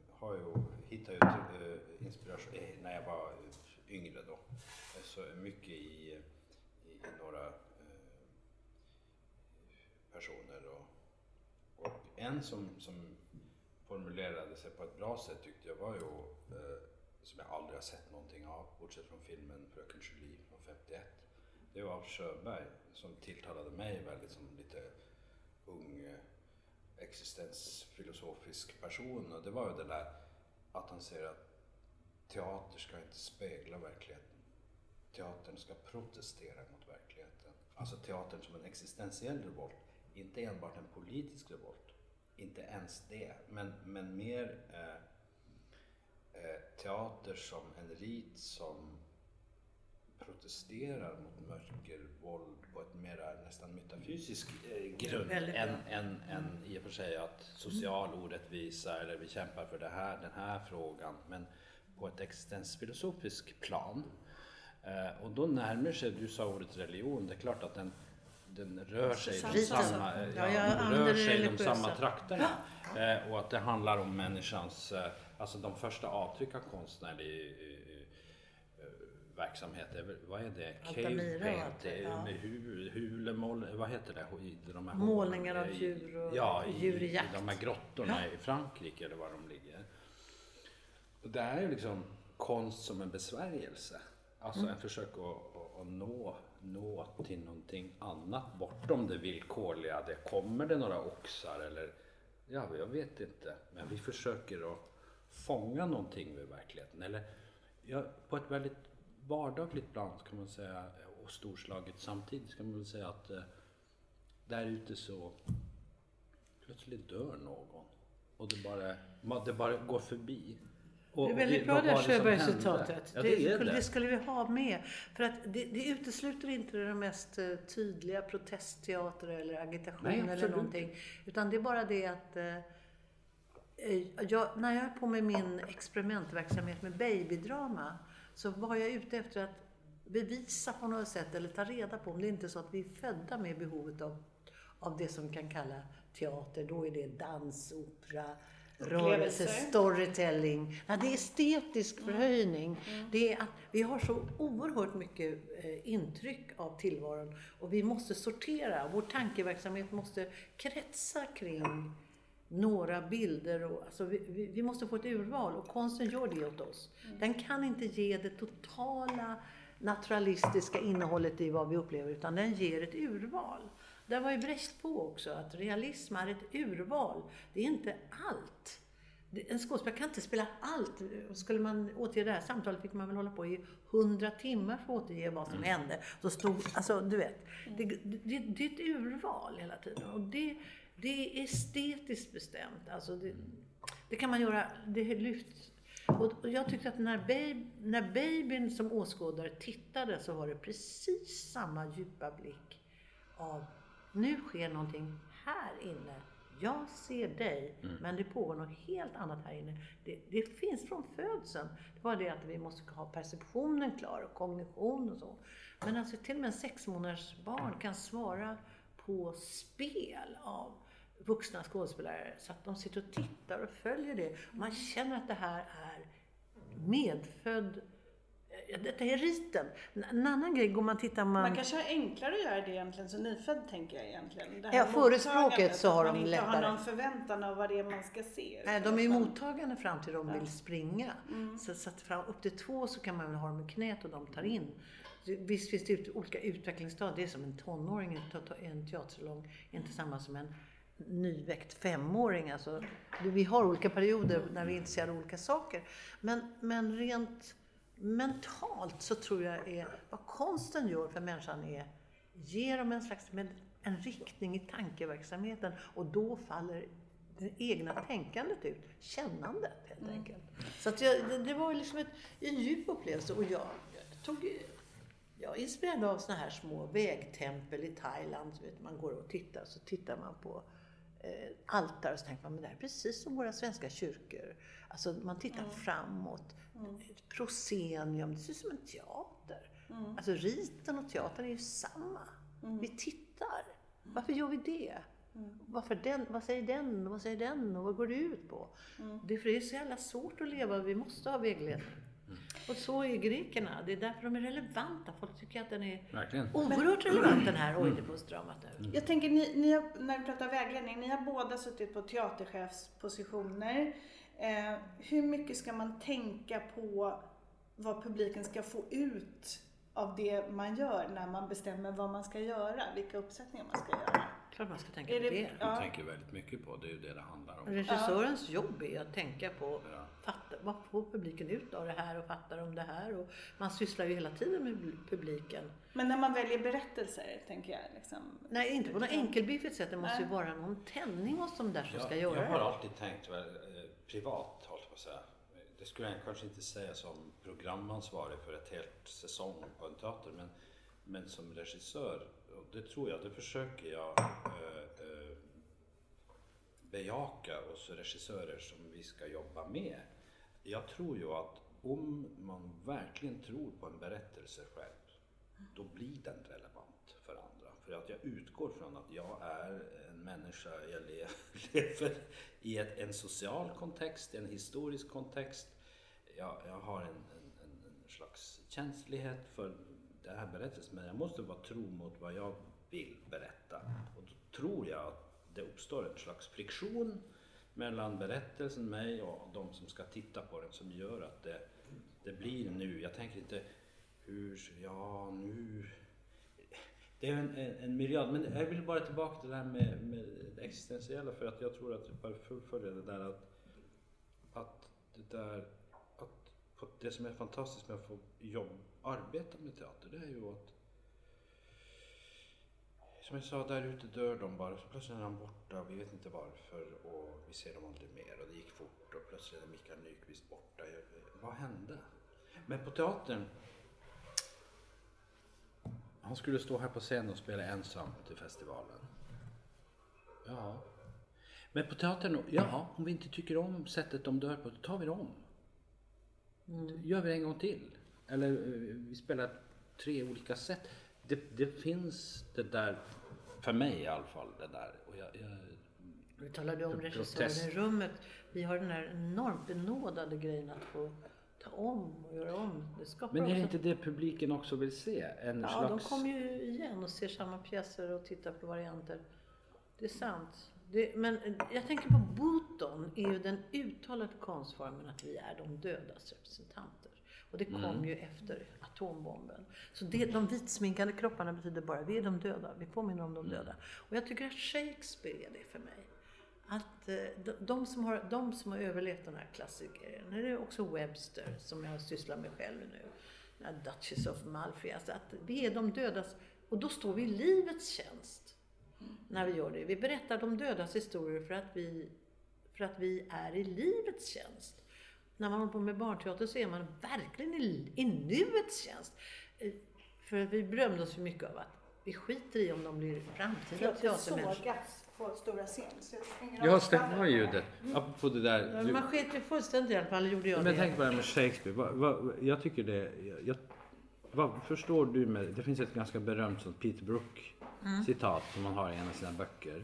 har ju, hittade ju eh, inspiration eh, när jag var yngre då. Så mycket i, i, i några eh, personer och, och en som, som formulerade sig på ett bra sätt tyckte jag var ju, eh, som jag aldrig har sett någonting av, bortsett från filmen Fröken Julie från 51. Det var Alf Sjöberg som tilltalade mig väldigt som lite ung eh, existensfilosofisk person och det var ju det där att han säger att teater ska inte spegla verkligheten. Teatern ska protestera mot verkligheten. Alltså teatern som en existentiell revolt, inte enbart en politisk revolt. Inte ens det, men, men mer eh, eh, teater som en rit som protesterar mot mörker, våld på ett mera nästan metafysisk eh, grund Väldigt bra. än, än, än i och för sig att social orättvisa eller vi kämpar för det här, den här frågan men på ett existensfilosofiskt plan. Eh, och då närmar sig, du sa ordet religion, det är klart att den, den rör sig i de samma, eh, Ja, ja, rör sig de samma trakterna. Och att det handlar om människans, alltså de första avtryck av konstnärlig verksamhet, vad är det? Altamira och paint, allt det, det är ja. hulemål, vad heter det? I De här Målningar av djur och ja, i, djur i de här grottorna i Frankrike eller var de ligger. Och det här är liksom konst som en besvärjelse. Alltså Mm. en försök att, att, att nå, nå till någonting annat bortom det villkorliga. Det kommer det några oxar eller ja, jag vet inte. Men vi försöker att fånga någonting med verkligheten. Eller ja, på ett väldigt vardagligt plan kan man säga och storslaget samtidigt kan man väl säga att eh, där ute så plötsligt dör någon. och det bara, det bara går förbi. Och, Det är väldigt bra det här? Sjöbergscitatet. Ja, det, det det. skulle vi ha med. För att det, det utesluter inte den mest eh, tydliga protestteater eller agitation Nej, eller någonting. Utan det är bara det att eh, jag, när jag är på med min experimentverksamhet med babydrama så var jag ute efter att bevisa på något sätt eller ta reda på om det inte är så att vi är födda med behovet av, av det som kan kalla teater. Då är det dans, opera, rörelse, storytelling. Ja, det är estetisk förhöjning. Det är att vi har så oerhört mycket eh, intryck av tillvaron och vi måste sortera. Vår tankeverksamhet måste kretsa kring några bilder. Och, alltså, vi, vi, vi måste få ett urval och konsten gör det åt oss. Den kan inte ge det totala naturalistiska innehållet i vad vi upplever utan den ger ett urval. Där var ju Brecht på också, att realism är ett urval. Det är inte allt. En skådespelare kan inte spela allt. Skulle man återge det här samtalet fick man väl hålla på i hundra timmar för att återge vad som hände. Så stod, alltså du vet, det, det, det är ett urval hela tiden. Och det, det är estetiskt bestämt. Alltså det, det kan man göra, det lyfts. Och och jag tyckte att när, baby, när babyn som åskådare tittade så var det precis samma djupa blick av nu sker någonting här inne. Jag ser dig, men det pågår något helt annat här inne. Det, det finns från födseln. Det var det att vi måste ha perceptionen klar och kognition och så. Men alltså till och med en sex månaders barn kan svara på spel av vuxna skådespelare så att de sitter och tittar och följer det. Man känner att det här är medfödd detta är riten. En annan grej, går man tittar man... Man kanske har enklare att göra det egentligen som nyfödd tänker jag egentligen. Det Ja, före språket så har att de man inte har lättare. någon förväntan av vad det är man ska se. Nej, de är ju att mottagande fram till de vill springa. Mm. Så, så att fram, upp till två så kan man väl ha dem i knät och de tar in. Det- Visst finns det ut, olika utvecklingsstadier. Det är som en tonåring i en te- en teatersalong. Inte samma som en nyväckt femåring. Alltså, vi har olika perioder när vi är intresserade av olika saker. Men, men rent mentalt så tror jag är vad konsten gör för människan är ger dem en slags med, en riktning i tankeverksamheten och då faller det egna tänkandet ut, kännandet helt enkelt. Så att jag, det, det var liksom ett, en djup upplevelse och jag, jag tog jag är inspirerad av såna här små vägtempel i Thailand. Så vet, man går och tittar så tittar man på eh, altare och så tänker man men det här är precis som våra svenska kyrkor. Alltså man tittar framåt. Ett proscenium, det ser ut som en teater. Alltså riten och teatern är ju samma. Vi tittar. Varför gör vi det? Varför den, vad säger den och vad säger den och vad går det ut på? Det är för det är så jävla svårt att leva, vi måste ha vägledning. Och så är grekerna, det är därför de är relevanta. Folk tycker att den är Verkligen. oerhört relevant den här Oidipus-dramat nu. Jag tänker, ni, ni har, när vi pratar vägledning, ni har båda suttit på teaterchefspositioner. Eh, hur mycket ska man tänka på vad publiken ska få ut av det man gör när man bestämmer vad man ska göra, vilka uppsättningar man ska göra? Klart man ska tänka Är på det- det. Jag Ja. tänker väldigt mycket på, det är ju det det handlar om. Regissörens jobb är att tänka på Ja. Fatta, vad får publiken ut av det här och fattar de det här? Och man sysslar ju hela tiden med publiken. Men när man väljer berättelser, tänker jag. Liksom, Nej, inte på något enkelbiffigt sätt. Det måste ju vara någon tändning hos de där som Jag, ska göra jag har det. alltid tänkt väl, eh, privat, håller jag på att säga. Det skulle jag kanske inte säga som programansvarig för ett helt säsong på en teater, men, men som regissör, och det tror jag, det försöker jag eh, eh, bejaka oss regissörer som vi ska jobba med. Jag tror ju att om man verkligen tror på en berättelse själv, då blir den relevant för andra. För att jag utgår från att jag är en människa, jag (laughs) lever i ett, en social kontext, en historisk kontext. Jag, jag har en, en, en, en slags känslighet för det här berättelsen, men jag måste vara tro mot vad jag vill berätta. Och då tror jag att det uppstår en slags friktion mellan berättelsen, mig och de som ska titta på den som gör att det, det blir nu. Jag tänker inte hur, ja nu. Det är en, en, en miljard, men jag vill bara tillbaka till det här med, med det existentiella för att jag tror att jag bara fullföljer det där att, att det där, att det som är fantastiskt med att få jobb, arbeta med teater, det är ju att som jag sa, där ute dör de bara. Så plötsligt är han borta. Vi vet inte varför och vi ser dem aldrig mer. Och det gick fort och plötsligt är Mikael Nyqvist borta. Jag, vad hände? Men på teatern. Han skulle stå här på scen och spela ensam till festivalen. Ja. Men på teatern, ja, om vi inte tycker om sättet de dör på, då tar vi det om. Gör vi det en gång till. Eller eh, vi spelar tre olika sätt. Det, det finns det där, för mig i alla fall, det där. Och jag, jag, Vi talade om regissören i rummet. Vi har den här enormt benådade grejen att få ta om och göra om. Men är det inte det publiken också vill se? En Ja, slags... de kommer ju igen och ser samma pjäser och tittar på varianter. Det är sant. Det, men jag tänker på Boton är ju den uttalade konstformen att vi är de dödas representanter. Och det kom Mm. ju efter atombomben. Så det, de vitsminkade kropparna betyder bara vi är de döda, vi påminner om de Mm. döda. Och jag tycker att Shakespeare är det för mig. Att eh, de, de, som har, de som har överlevt den här klassikern, det är också Webster som jag sysslar med själv nu. Duchess of Malfi. Alltså att vi är de dödas, och då står vi i livets tjänst. När vi gör det. Vi berättar de dödas historier för att vi, för att vi är i livets tjänst. När man håller på med barnteater så är man verkligen i, i nuets tjänst. Eh, För att vi berömde oss ju mycket av att vi skiter i om de blir framtida teatermänniskor. sågas på stora scen. Så Ja, av stämmer skallen. ljudet. Apropå det där. Du, Man sket ju fullständigt i alla fall, gjorde jag men det. tänker på det här med Shakespeare. Vad, vad, jag tycker det... Jag, vad förstår du med... Det finns ett ganska berömt sånt Peter Brook citat som man har i en av sina böcker.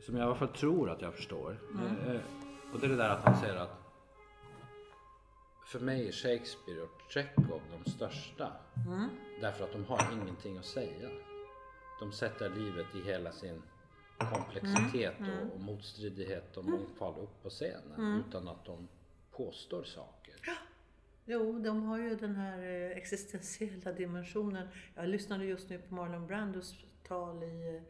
Som jag i alla fall tror att jag förstår. Eh, och det är det där att han säger att för mig är Shakespeare och Tjechov de största. Därför att de har ingenting att säga. De sätter livet i hela sin komplexitet och, och motstridighet och mångfald upp på scenen utan att de påstår saker. Jo, de har ju den här eh, existentiella dimensionen. Jag lyssnade just nu på Marlon Brandos tal i, eh,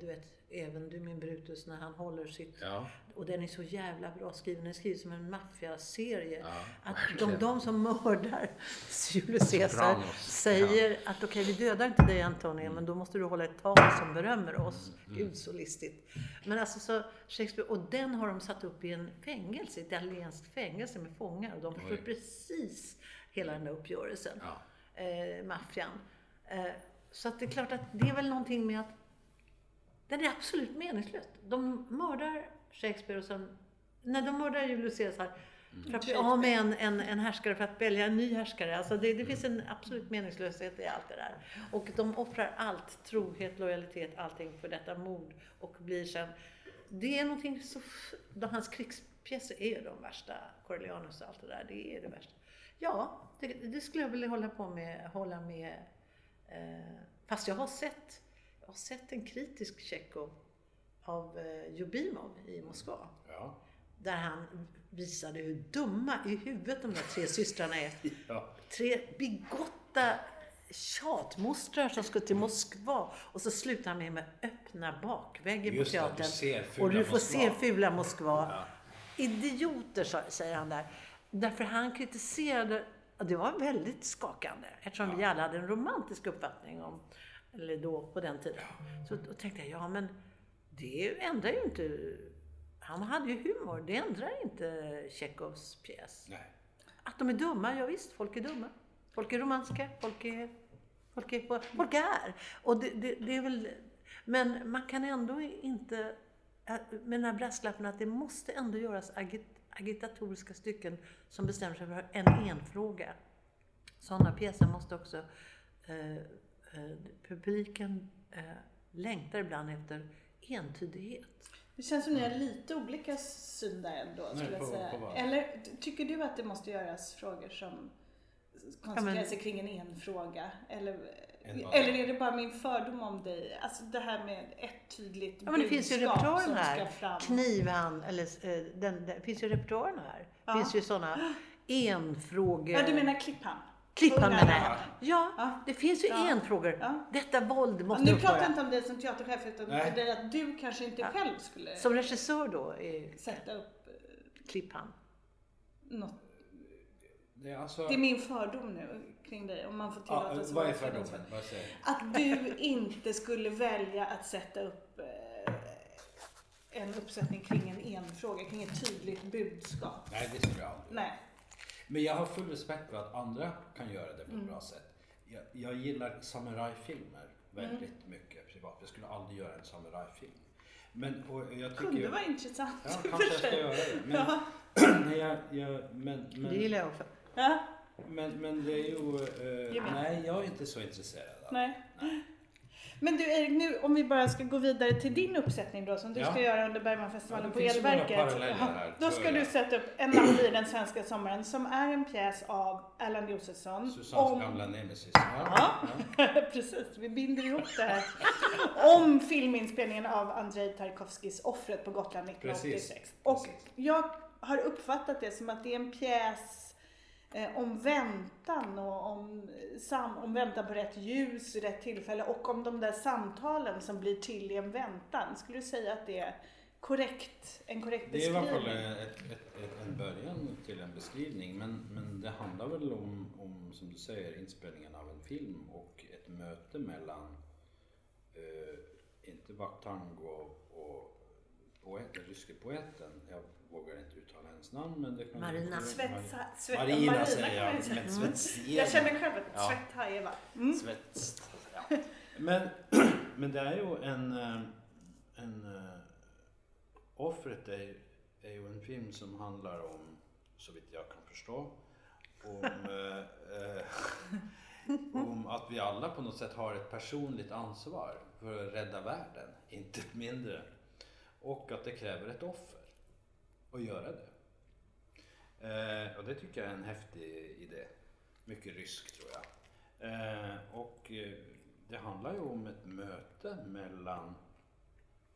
du vet, Även du min Brutus, när han håller sitt... Ja. Och den är så jävla bra skriven. Den är skriven som en maffiaserie. Ja, att de, de som mördar (laughs) Julius Caesar Sopranos, säger att okej, vi dödar inte dig Antonio, men då måste du hålla ett tal som berömmer oss. Mm, Gud så listigt. Men alltså så Shakespeare, och den har de satt upp i en fängelse, ett italienskt fängelse med fångar. Och de förstår Oj. precis hela den där uppgörelsen. Ja. Eh, maffian. Eh, så att det är klart att det är väl någonting med att den är absolut meningslös. De mördar Shakespeare och sen, när de mördar Julius Caesar för att bli av med en, en, en härskare för att välja en ny härskare. Alltså det, det finns en absolut meningslöshet i allt det där. Och de offrar allt, trohet, lojalitet, allting för detta mord och blir sen... Det är någonting så... de- Hans krigspjäser är de värsta. Coriolanus och allt det där, det är det värsta. Ja, det, det skulle jag vilja hålla på med, hålla med. Eh, fast jag har sett, har sett en kritisk Tjechov av eh, Jubimov i Moskva. Ja. Där han visade hur dumma i huvudet de där tre systrarna är. (laughs) Ja. Tre bigotta tjatmostrar som ska till Moskva och så slutar han med med öppna bakväggen på teatern. du och du får Moskva. se fula Moskva. Idioter, sa- säger han där. Därför han kritiserade, det var väldigt skakande eftersom vi alla hade en romantisk uppfattning om, eller då på den tiden. Så då tänkte jag, ja men det ändrar ju inte, han hade ju humor, det ändrar inte Tjechovs pjäs. Nej. Att de är dumma, ja visst, folk är dumma. Folk är romantiska, folk är... Folk är, folk är. Och det, det, det är väl... Men man kan ändå inte... äh, Med den här brasklappen att det måste ändå göras agit, agitatoriska stycken som bestämmer sig för en enfråga. Sådana pjäser måste också... Eh, publiken eh, längtar ibland efter entydighet. Det känns som ni har lite olika syn där ändå, Nej, skulle jag på- säga. på? Eller tycker du att det måste göras frågor som koncentrerar men- sig kring en enfråga? Eller, eller är det bara min fördom om dig? Alltså det här med ett tydligt Ja, men det finns ju budskap repertoaren som här. ska fram. Knivhand, eller eh, den, det finns ju repertoaren här. Ja. finns ju sådana (gasps) enfrågor. Ja, du menar klipphand? Klipphand Unga menar jag. Ja, Ja. det finns ju Ja. enfrågor. Ja. Detta våld Ja, måste nu pratar jag inte om dig som teaterchef utan Nej. dig att du kanske inte Ja. själv skulle Som regissör då, är sätta upp eh, klipphand. något. Det är alltså... Det är min fördom nu. kring dig, om man får Ja, tillåta sig vad är fördomen? Vad? Att du inte skulle välja att sätta upp eh, en uppsättning kring en enfråga, kring ett tydligt budskap. Nej, det skulle jag aldrig. Nej. Men jag har full respekt för att andra kan göra det på ett Mm. bra sätt. Jag, jag gillar samurajfilmer väldigt Mm. mycket privat. Jag skulle aldrig göra en samurajfilm. Men och jag tycker... Kunde vara intressant. Ja, kanske jag ska göra det. Men, Ja. (clears throat) nej, jag, jag, men, Det men, gillar jag också. Ja, men, men det är ju... eh, nej, jag är inte så intresserad av nej. Nej. Men du Erik, nu om vi bara ska gå vidare till din uppsättning då som du Ja. ska göra under Bergmanfestivalen Ja, på Elverket. här, Då ska du sätta upp En natt blir den svenska sommaren som är en pjäs av Erland Josefsson. Susannes om- gamla nemesis. Ja. (laughs) Precis, vi binder ihop det här. Om filminspelningen av Andrei Tarkovskis Offret på Gotland 1986. Precis, Och precis. jag har uppfattat det som att det är en pjäs om väntan och om, sam, om väntan på rätt ljus i rätt tillfälle och om de där samtalen som blir till i en väntan. Skulle du säga att det är korrekt, en korrekt Det är i alla beskrivning? fall ett, ett, ett, en början till en beskrivning men, men det handlar väl om, om, som du säger, inspelningen av en film och ett möte mellan, eh, inte Vakhtang och, och poeten, ryske poeten, jag vågar inte uttala hennes namn men det kan Marina. Svetsa, Marina, Marina säger jag, säga. men Mm. Svetsjeva. Jag känner själv ett Ja. svett Eva. Mm. Svetst. Ja. Men, (clears throat) men det är ju en, eh, en eh, Offret är, är ju en film som handlar om, så vitt jag kan förstå, om, (laughs) eh, (laughs) om att vi alla på något sätt har ett personligt ansvar för att rädda världen, inte mindre. Och att det kräver ett offer att göra det. Eh, och det tycker jag är en häftig idé. Mycket rysk tror jag. Eh, och eh, det handlar ju om ett möte mellan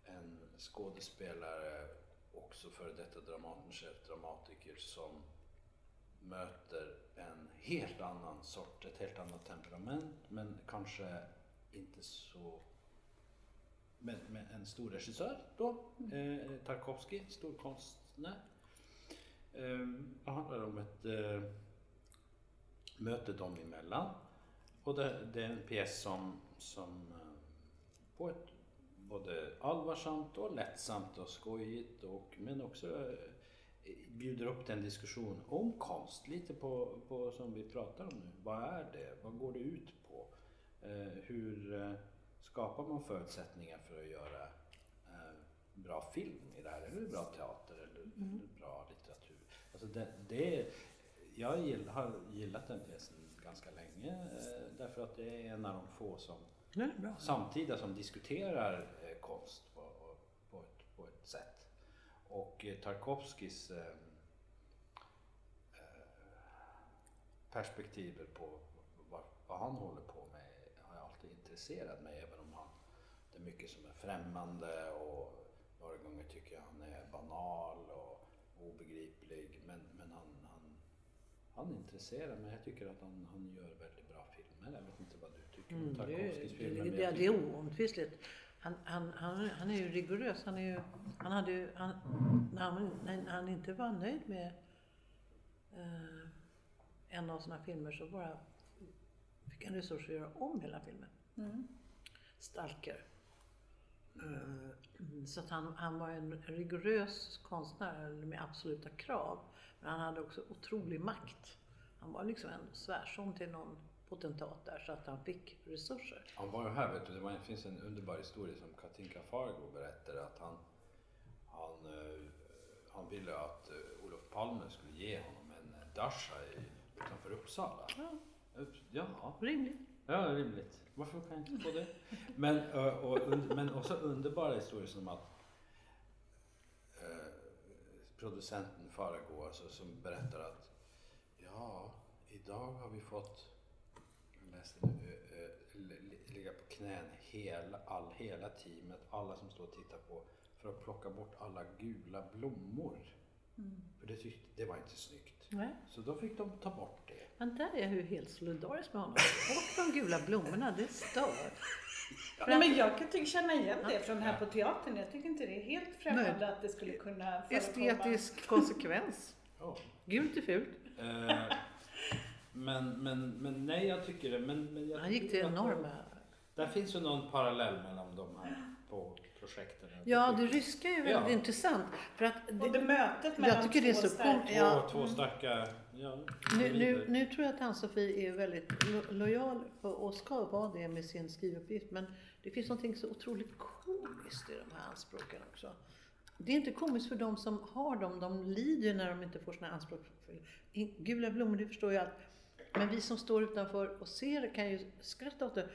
en skådespelare, också före detta Dramatenchef, dramatiker som möter en helt annan sort, ett helt annat temperament men kanske inte så med, med en stor regissör då, eh, Tarkovsky, storkonstnär. Eh, det handlar om ett eh, möte dem emellan. Och det, det är en pjäs som, som eh, på ett både allvarsamt och lättsamt och skojigt och, men också eh, bjuder upp till en diskussion om konst, lite på, på som vi pratar om nu. Vad är det? Vad går det ut på? Eh, hur eh, skapar man förutsättningar för att göra eh, bra film i det här, eller bra teater eller, eller bra litteratur? Alltså det, det, jag gill, har gillat den pjäsen ganska länge eh, därför att det är en av de få som samtida som diskuterar eh, konst på, på, ett, på ett sätt. Och eh, Tarkovskis eh, eh, perspektiver på vad, vad han håller på med har jag alltid intresserat mig även om han, det är mycket som är främmande och några gånger tycker jag han är banal och obegriplig men, men han, han, han intresserar mig. Jag tycker att han, han gör väldigt bra filmer. Jag vet inte vad du tycker om Mm, det, Tarkovskis det, filmer. det, men det, jag det är oomtvistligt. Han, han, han, han är ju rigorös. Han, är ju, han hade ju, han, när, han, när han inte var nöjd med eh, en av sina filmer så bara fick han resurser att göra om hela filmen. Mm. Stalker. Eh, så att han, han var en rigorös konstnär med absoluta krav. Men han hade också otrolig makt. Han var liksom en svärson till någon potentat där så att han fick resurser. Han var ju här, vet du, det, var, det finns en underbar historia som Katinka Fargo berättade att han, han, eh, han ville att eh, Olof Palme skulle ge honom en i, utanför Uppsala. Ja, Upp- Ja, rimligt. Ja, rimligt. Varför kan jag inte få det? Men, och, und- men också underbara historier som att eh, producenten Fargo alltså, som berättar att ja, idag har vi fått nu, eh, li- li- ligga på knän hela, all, hela teamet, alla som står och tittar på för att plocka bort alla gula blommor. För det, tyckte, det var inte snyggt. Nej. Så då fick de ta bort det. Men där är jag ju helt solidarisk med honom. Bort de gula blommorna, det stör. Nej, men jag kan känna igen det från här på teatern. Jag tycker inte det är helt främmande att det skulle kunna förekomma. Estetisk konsekvens. (laughs) Ja. Gult är fult. Eh, Men, men, men nej, jag tycker det. Men, men jag Han gick till enorma... Där finns ju någon parallell mellan de här två projekten. Ja, det ryska är ju väldigt Ja. intressant. För att Och det det, mötet mellan jag tycker det är två så Två, ja, två starka ja, nu, nu, nu tror jag att Ann-Sofie är väldigt lo lojal på- och ska vara det med sin skrivuppgift. Men det finns någonting så otroligt komiskt i de här anspråken också. Det är inte komiskt för de som har dem, de lider när de inte får sina anspråk Gula blommor, det förstår jag. Att, men vi som står utanför och ser det kan ju skratta åt det.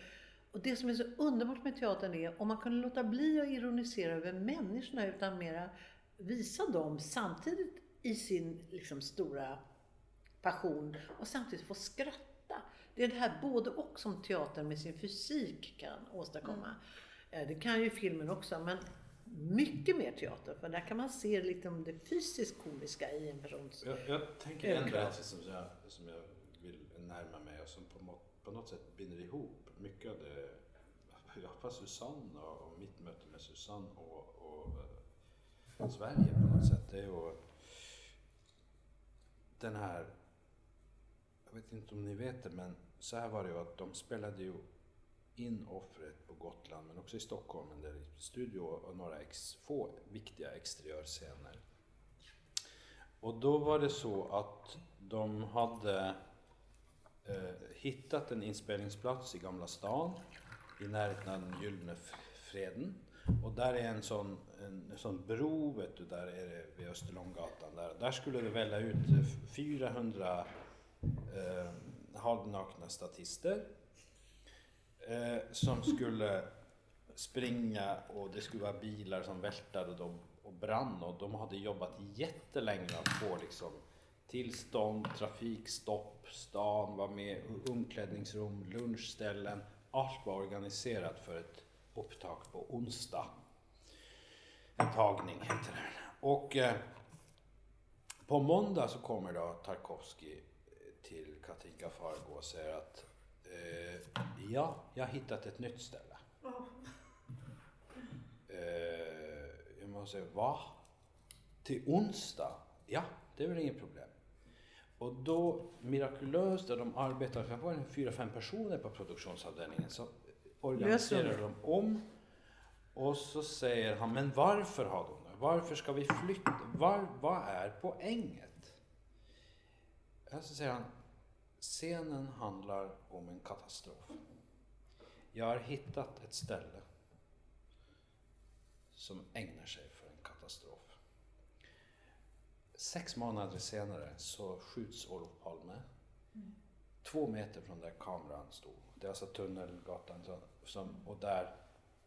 Och det som är så underbart med teatern är om man kunde låta bli att ironisera över människorna utan mera visa dem samtidigt i sin liksom, stora passion och samtidigt få skratta. Det är det här både och som teatern med sin fysik kan åstadkomma. Eh, Det kan ju filmen också, men mycket mer teater. För där kan man se liksom det fysiskt komiska i en persons... Jag, jag tänker en berättelse som jag, som jag vill närma mig och som på, på något sätt binder ihop mycket av det, i alla fall Susanne och, och mitt möte med Susanne och, och eh, Sverige på något sätt. Det är ju den här, jag vet inte om ni vet det, men så här var det ju att de spelade ju in offret på Gotland men också i Stockholm, en del studio och några ex, få viktiga exteriörscener. Och då var det så att de hade Eh, hittat en inspelningsplats i Gamla stan i närheten av den Gyllene Freden. Och där är en sån, en, en sån bro, vet du, där är det vid Österlånggatan. Där, där skulle det välla ut 400 eh, halvnakna statister eh, som skulle springa och det skulle vara bilar som vältade och, och brann och de hade jobbat jättelänge att få liksom tillstånd, trafikstopp, stan var med, omklädningsrum, lunchställen. Allt var organiserat för ett upptag på onsdag. En tagning heter det. Och eh, på måndag så kommer då Tarkovsky till Katinka Fargo och säger att eh, ja, jag har hittat ett nytt ställe. Eh, jag måste säga, va? Till onsdag? Ja, det är väl inget problem. Och då mirakulöst, där de arbetar, det var fyra, fem personer på produktionsavdelningen, så organiserar de om. Och så säger han, men varför har de det? Varför ska vi flytta? Var, vad är poänget? Ja, Så säger han, scenen handlar om en katastrof. Jag har hittat ett ställe som ägnar sig. Sex månader senare så skjuts Olof Palme. Två meter från där kameran stod. Det är alltså Tunnelgatan som, och där,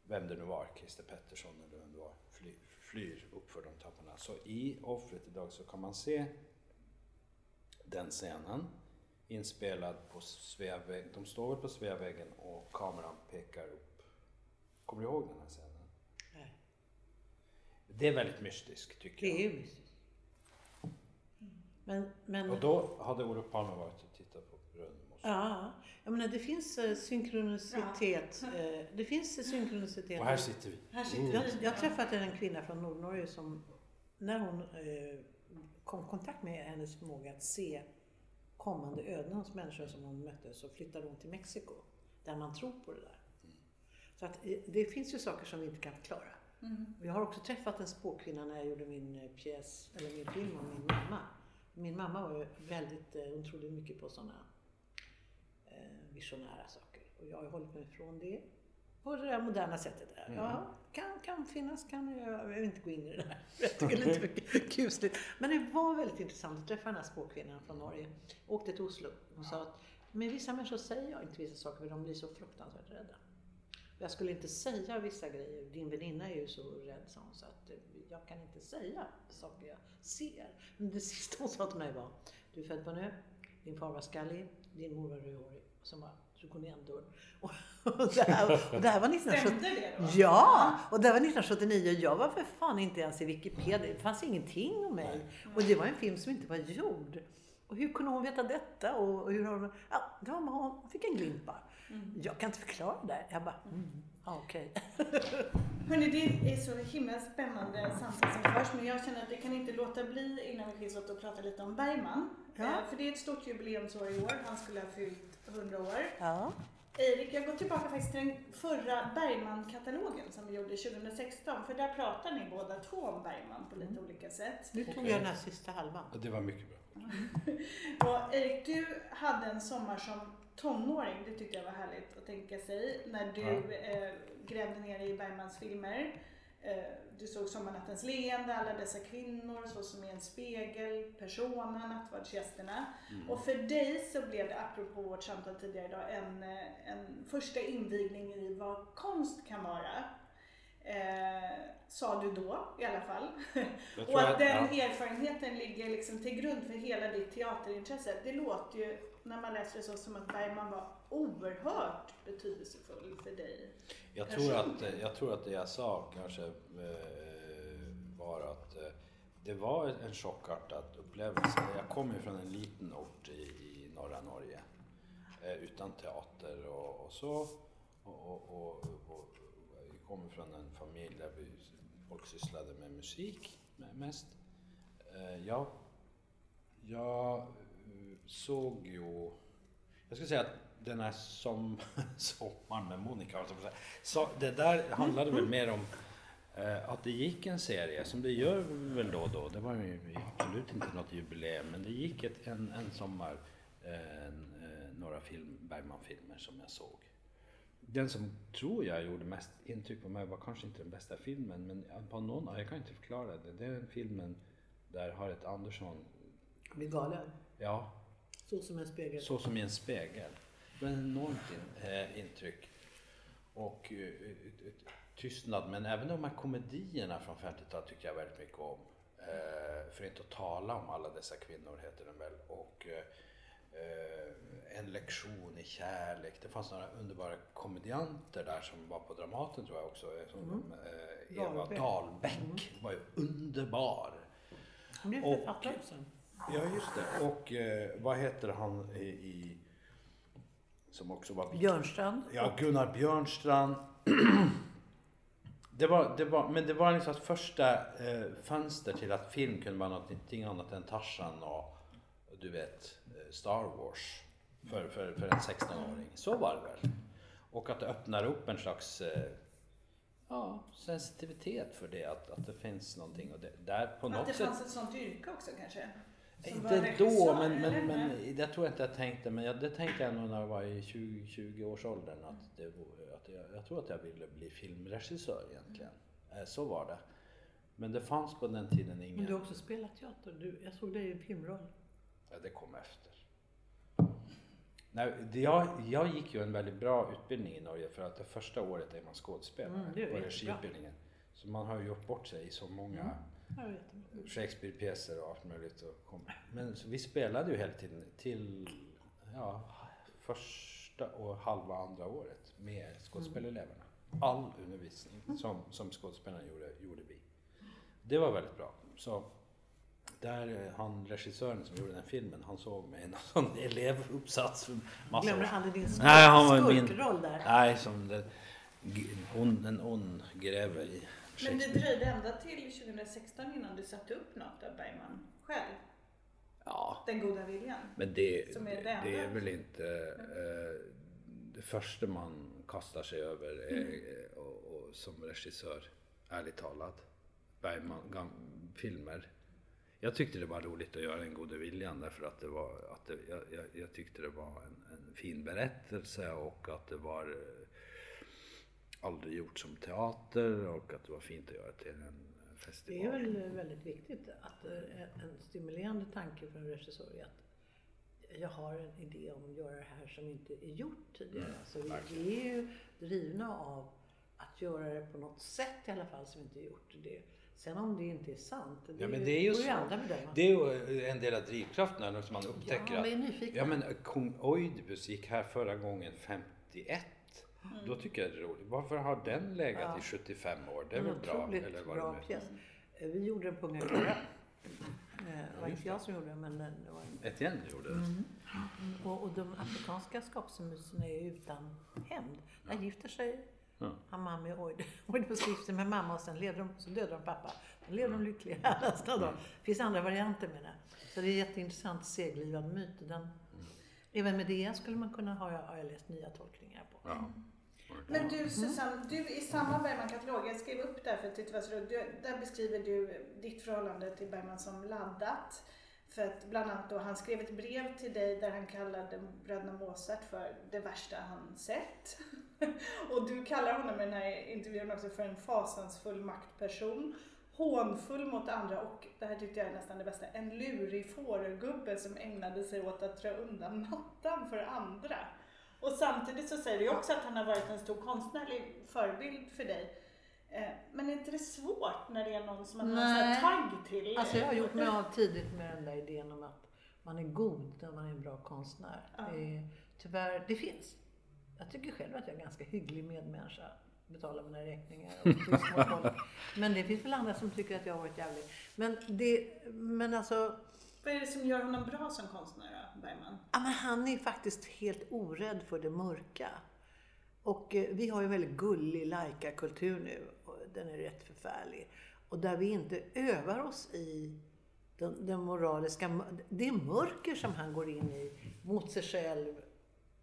vem det nu var, Christer Pettersson eller vem det var, fly, flyr upp för de trapporna. Så i offret idag så kan man se den scenen inspelad på Sveavägen. De står väl på Sveavägen och kameran pekar upp. Kommer du ihåg den här scenen? Nej. Det är väldigt mystiskt tycker Det är jag. mystiskt. Men, men Och då hade Olof Palme varit och tittat på Brunmos. ja, jag menar det finns eh, synkronicitet. Eh, det finns synkronicitet. Och här sitter vi. Här sitter Jag, vi. jag träffade en kvinna från Nordnorge som, när hon eh, kom i kontakt med hennes förmåga att se kommande öden hos människor som hon mötte så flyttade hon till Mexiko, där man tror på det där. Så att det finns ju saker som vi inte kan förklara. Mm. Jag har också träffat en spåkvinna när jag gjorde min pjäs, eller min film om min mamma. Min mamma var ju väldigt, eh, hon trodde mycket på sådana eh, visionära saker. Och jag har hållit mig ifrån det på det där moderna sättet. Där. Ja, kan, kan finnas, kan jag, jag vill inte gå in i det där. (laughs) Jag tycker det är lite mycket kusligt. Men det var väldigt intressant att träffa den här spåkvinnan från Norge. Åkte till Oslo och sa att med vissa människor säger jag inte vissa saker för de blir så fruktansvärt rädda. Jag skulle inte säga vissa grejer. Din väninna är ju så rädd, sa hon, så att eh, jag kan inte säga saker jag ser. Men det (laughs) sista hon sa till mig var, du är född på ö, din far var skallig, din mor var rödhårig. Och så bara, så går ni igen dörren. Och, (laughs) och, det här, och det här var 1970. Stämde det då? Ja! Och det var 1979 och jag var för fan inte ens i Wikipedia. Det fanns ingenting om mig. Och det var en film som inte var gjord. Och hur kunde hon veta detta? Och hur har hon... Ja, det var, hon fick en glimt bara. Jag kan inte förklara det där. Jag bara, mm. Okej. (laughs) Hörni, det är så himla spännande samtal som förs men jag känner att jag kan inte låta bli innan vi skiljs åt att prata lite om Bergman. Ja. Eh, För det är ett stort jubileumsår i år. Han skulle ha fyllt 100 år. Ja. Erik, jag går tillbaka faktiskt till den förra Bergman-katalogen som vi gjorde 2016. För där pratar ni båda två om Bergman på lite olika sätt. Nu tog jag den här sista halvan. Och det var mycket bra. (laughs) Och Erik, du hade en sommar som tonåring. Det tyckte jag var härligt att tänka sig. När du Ja. eh, grävde ner dig i Bergmans filmer. Eh, du såg Sommarnattens leende, Alla dessa kvinnor, Så som i en spegel, Persona, Nattvardsgästerna. Mm. Och för dig så blev det, apropå vårt samtal tidigare idag, en, eh, en första invigning i vad konst kan vara. Eh, sa du då i alla fall. (laughs) Och att den ja. erfarenheten ligger liksom till grund för hela ditt teaterintresse. Det låter ju, när man läser det så, som att Bergman var oerhört betydelsefull för dig. Jag tror, att, jag tror att det jag sa kanske eh, var att eh, det var en chockartad upplevelse. Jag kommer ju från en liten ort i, i norra Norge eh, utan teater och, och så. Och, och, och, jag kommer från en familj där vi, folk sysslade med musik me- mest. Jag, jag såg ju jag skulle säga att den här som, (laughs) sommaren med Monica, alltså, så det där handlade väl mer om eh, att det gick en serie, som det gör väl då och då, det var ju absolut inte något jubileum, men det gick ett, en, en sommar en, eh, några film, Bergman-filmer som jag såg. Den som tror jag gjorde mest intryck på mig var kanske inte den bästa filmen, men på någon, jag kan inte förklara det. Det är den filmen där Harriet Andersson, Blir galen ja, Så som en spegel. så som i en spegel. Det var ett enormt in, eh, intryck. Och ett, ett, tystnad, men även de här komedierna från 50-talet tycker jag väldigt mycket om. Eh, för inte att tala om alla dessa kvinnor heter den väl. Och eh, eh, En lektion i kärlek. Det fanns några underbara komedianter där som var på Dramaten tror jag också. Som, eh, Eva Dahlbeck. Dahlbeck var ju underbar. Han blev författare sen. Ja, just det. Och eh, vad heter han i, i som också var Björnstrand. Ja, Gunnar Björnstrand. det var, det var, men det var liksom första eh, fönster till att film kunde vara någonting annat än Tarzan och, du vet eh, Star Wars för, för, för en 16-åring. Så var det väl. Och att det öppnar upp en slags eh, ja, sensitivitet för det, att, att det finns någonting. Och det, där på Att något det sätt... fanns ett sånt yrke också kanske? Inte då, men, men, men det tror jag inte jag tänkte. Men jag, det tänkte jag nog när jag var i 20, 20-årsåldern. Att det, att jag, jag tror att jag ville bli filmregissör egentligen. Eh, Så var det. Men det fanns på den tiden Men ingen... du har också spelat teater. Du, jag såg dig i en filmroll. Ja, det kom efter. Nej, det, jag, jag gick ju en väldigt bra utbildning i Norge för att det första året är man skådespelare Mm, på regiutbildningen. Så man har ju gjort bort sig i så många Jag inte. Shakespeare-pjäser och allt möjligt. Och. Men vi spelade ju hela tiden till ja, första och halva andra året med skådespelareleverna. All undervisning som, som skådespelarna gjorde, gjorde vi. Det var väldigt bra. Så där eh, han regissören som gjorde den filmen, han såg mig i någon (laughs) sån elevuppsats för massa Glömde sedan. aldrig din han skurkroll där. Nej, som den, hon, en ond greve i Men det dröjde ända till 2016 innan du satte upp något av Bergman själv. Ja, Den goda viljan. Men det, Som är det, det det är väl inte eh, det första man kastar sig över Mm. eh, och, och som regissör, ärligt talat. Bergman, gam, filmer. Jag tyckte det var roligt att göra Den gode viljan därför att det var, att det, jag, jag, jag tyckte det var en, en fin berättelse och att det var eh, aldrig gjort som teater och att det var fint att göra till en Det festival. är väl väldigt viktigt att eh, en stimulerande tanke för en regissör är att jag har en idé om att göra det här som inte är gjort tidigare. Mm, så vi, verkligen. vi är ju drivna av att göra det på något sätt i alla fall som inte är gjort. Det, sen om det inte är sant, det, Ja, men det är ju så. andra bedöma. Det är ju en del av drivkraften när man upptäcker ja, att vi är nyfikna. Ja men kung Oidipus gick här förra gången 51. Då tycker jag det är roligt. Varför har den legat Ja. i 75 år? Det är en väl bra? Eller vad bra det är. Eh, Vi gjorde den på Unga Klara. (clears throat) Eh, Det var inte jag som gjorde den, men den- det var en Etienne gjorde det. Mm. Och, och de afrikanska skapelsemuserna är ju utan hämnd. Där gifter sig Ja. Han mamma, de var gifta med mamma och sen levde de, så dödade de pappa. (laughs) Då levde de lyckliga nästa dag. Det finns andra varianter med det. Så det är jätteintressant seglivad myt. Den, Även med det skulle man kunna ha, har jag läst nya tolkningar på. Ja. Men du Susanne, du i samma Bergman-katalog, jag skrev upp där för att det var så roligt. Du- Där beskriver du ditt förhållande till Bergman som laddat. För att bland annat då, han skrev ett brev till dig där han kallade bröderna Mozart för det värsta han sett. (laughs) Och du kallar honom i den här intervjun också för en fasansfull maktperson. Hånfull mot andra och, det här tyckte jag är nästan det bästa, en lurig fårgubbe som ägnade sig åt att dra undan mattan för andra. Och samtidigt så säger du också att han har varit en stor konstnärlig förebild för dig. Eh, Men är inte det svårt när det är någon som man har tagg till? Alltså jag har gjort mig av (laughs) tidigt med den där idén om att man är god när man är en bra konstnär. Ja. Tyvärr, det finns. Jag tycker själv att jag är en ganska hygglig medmänniska. Betalar mina räkningar och. (laughs) Men det finns väl andra som tycker att jag har varit jävlig. Men det, men alltså, Vad är det som gör honom bra som konstnär då, Bergman? ja, men han är faktiskt helt orädd för det mörka. Och eh, vi har ju en väldigt gullig Laika-kultur nu. Och den är rätt förfärlig. Och där vi inte övar oss i den, den moraliska, det mörker som han går in i mot sig själv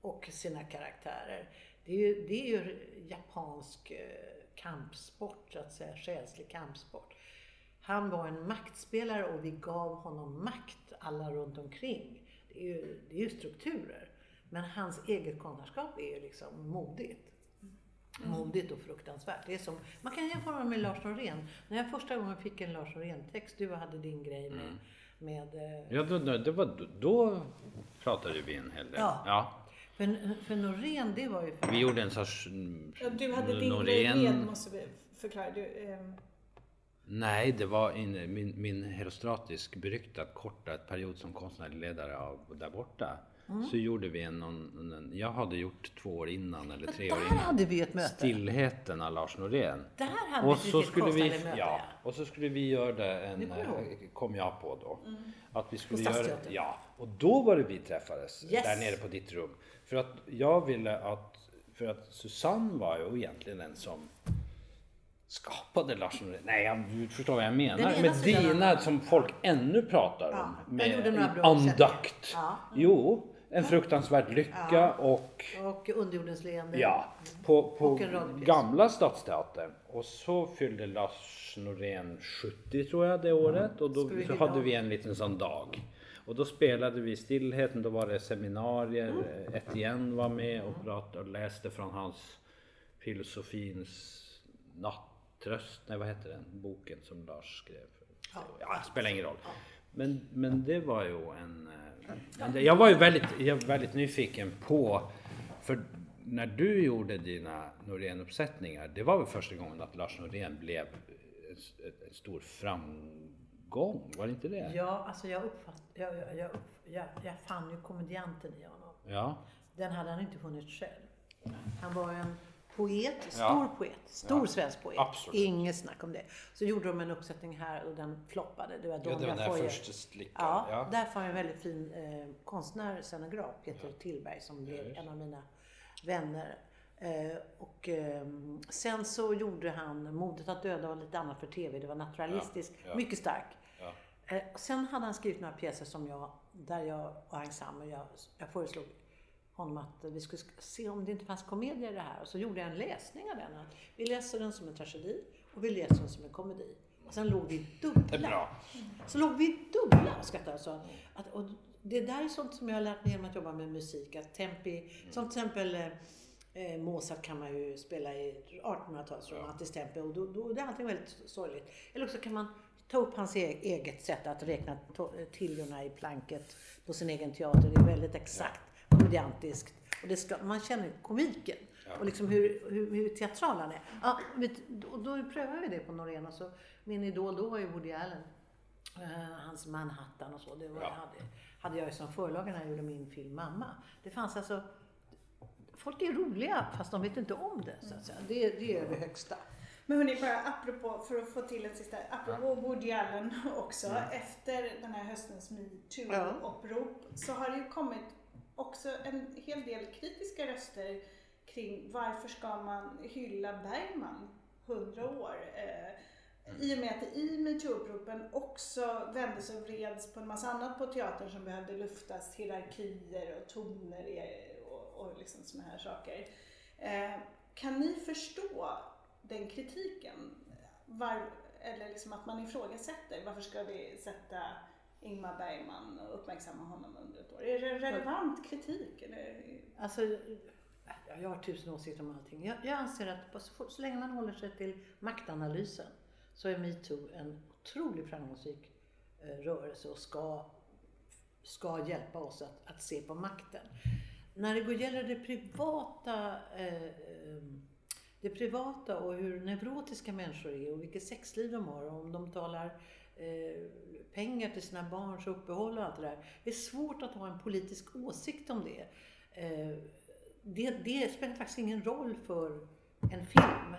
och sina karaktärer. Det är ju, det är ju japansk eh, kampsport, så att säga, själslig kampsport. Han var en maktspelare och vi gav honom makt, alla runt omkring. Det är ju, det är ju strukturer. Men hans eget konstnärskap är ju liksom modigt. Modigt och fruktansvärt. Det är som, man kan jämföra med Lars Norén. När jag första gången fick en Lars Norén-text, du hade din grej med, med eh, Ja, då, då, det var, då pratade vi en hel del. Ja. Ja. För, för Norén, det var ju för Vi gjorde en sorts... mm, Ja, du hade din Norén- grej med, måste vi förklara. Du, ehm, Nej, det var in, min, min Herostratisk beryktad korta period som konstnärlig ledare av där borta. Mm. Så gjorde vi en, en, en, jag hade gjort två år innan eller tre år Där innan. hade vi ett möte. Stillheten av Lars Norén. Där hade Och vi ett så riktigt skulle vi, konstnärligt möte. ja, och så skulle vi göra det en, Det eh, kom jag på då. Att vi skulle göra, ja, och då var det vi träffades Yes. där nere på ditt rum. För att jag ville att, för att Susanne var ju egentligen den som skapade Lars Norén. Nej, du förstår vad jag menar. Av dina som folk ännu pratar Ja, om. Med andakt. Ja. Jo, en fruktansvärd lycka och Och Underjordens leende. Ja, på, på gamla Stadsteatern. Och så fyllde Lars Norén 70 tror jag det året och då hade vi en liten sån dag. Och då spelade vi Stillheten, då var det seminarier, Mm. Etienne var med och pratade och läste från hans filosofins nattröst, nej vad heter den boken som Lars skrev? Ja, spelar ingen roll. Men, men det var ju en... eh, Jag var ju väldigt, jag var väldigt nyfiken på, för när du gjorde dina Norén-uppsättningar, det var väl första gången att Lars Norén blev en, en stor framgång, var det inte det? Ja, alltså jag uppfatt, jag, jag, jag, jag, jag fann ju komedianten i honom. Ja. Den hade han inte funnit själv. Han var en poet, stor Ja. poet, stor Ja, svensk poet. absolut. Inget snack om det. Så gjorde de en uppsättning här och den floppade. Det var Ja, det var den första slickan. Ja, Ja. där fann jag en väldigt fin eh, konstnär, scenograf, Peter Tillberg, som blev en av mina vänner. Eh, och ehm, sen så gjorde han Modet att döda och lite annat för TV. Det var naturalistiskt, Ja, ja. mycket stark. Ja. Eh, sen hade han skrivit några pjäser som jag, där jag och ensemble, jag, jag föreslog honom att vi skulle se om det inte fanns komedier i det här. Och så gjorde jag en läsning av den. Vi läser den som en tragedi och vi läser den som en komedi. Och sen låg vi dubbla. Så låg vi dubbla och skrattade. Så att, och det där är sånt som jag har lärt mig genom att jobba med musik. Att tempi, som till exempel eh, eh, Mozart kan man ju spela i 1800-tals romantiskt tempo och då, då det är allting väldigt sorgligt. Eller också kan man ta upp hans e- eget sätt att räkna tiljorna i planket på sin egen teater. Det är väldigt exakt, komediantiskt. Och det ska, man känner komiken och liksom hur, hur, hur teatral han är. Ja, och då prövade vi det på Norén och så min idol då var ju Woody Allen. Eh, hans Manhattan och så. Det var, Ja. hade, hade jag ju som förlaga när jag gjorde min film Mamma. Det fanns alltså Folk är roliga fast de vet inte om det. Så att säga. Det, det är det högsta. Men hörni, bara apropå, för att få till en sista, apropå Woody Allen (laughs) också, efter den här höstens metoo-upprop så har det ju kommit också en hel del kritiska röster kring varför ska man hylla Bergman 100 år? Eh, I och med att det i metoo-uppropen också vändes och vreds på en massa annat på teatern som behövde luftas, hierarkier och toner och, och liksom såna här saker. Eh, kan ni förstå den kritiken? Var, eller liksom att man ifrågasätter, varför ska vi sätta Ingmar Bergman och uppmärksamma honom under ett år? Är det relevant kritik? Eller? Alltså, ja, jag har tusen åsikter om allting. Jag, jag anser att så, så länge man håller sig till maktanalysen så är metoo en otroligt framgångsrik eh, rörelse och ska, ska hjälpa oss att, att se på makten. När det gäller det privata, eh, eh, det privata och hur neurotiska människor är och vilket sexliv de har och om de betalar eh, pengar till sina barns uppehåll och allt det där. Det är svårt att ha en politisk åsikt om det. Eh, det, det spelar faktiskt ingen roll för en film.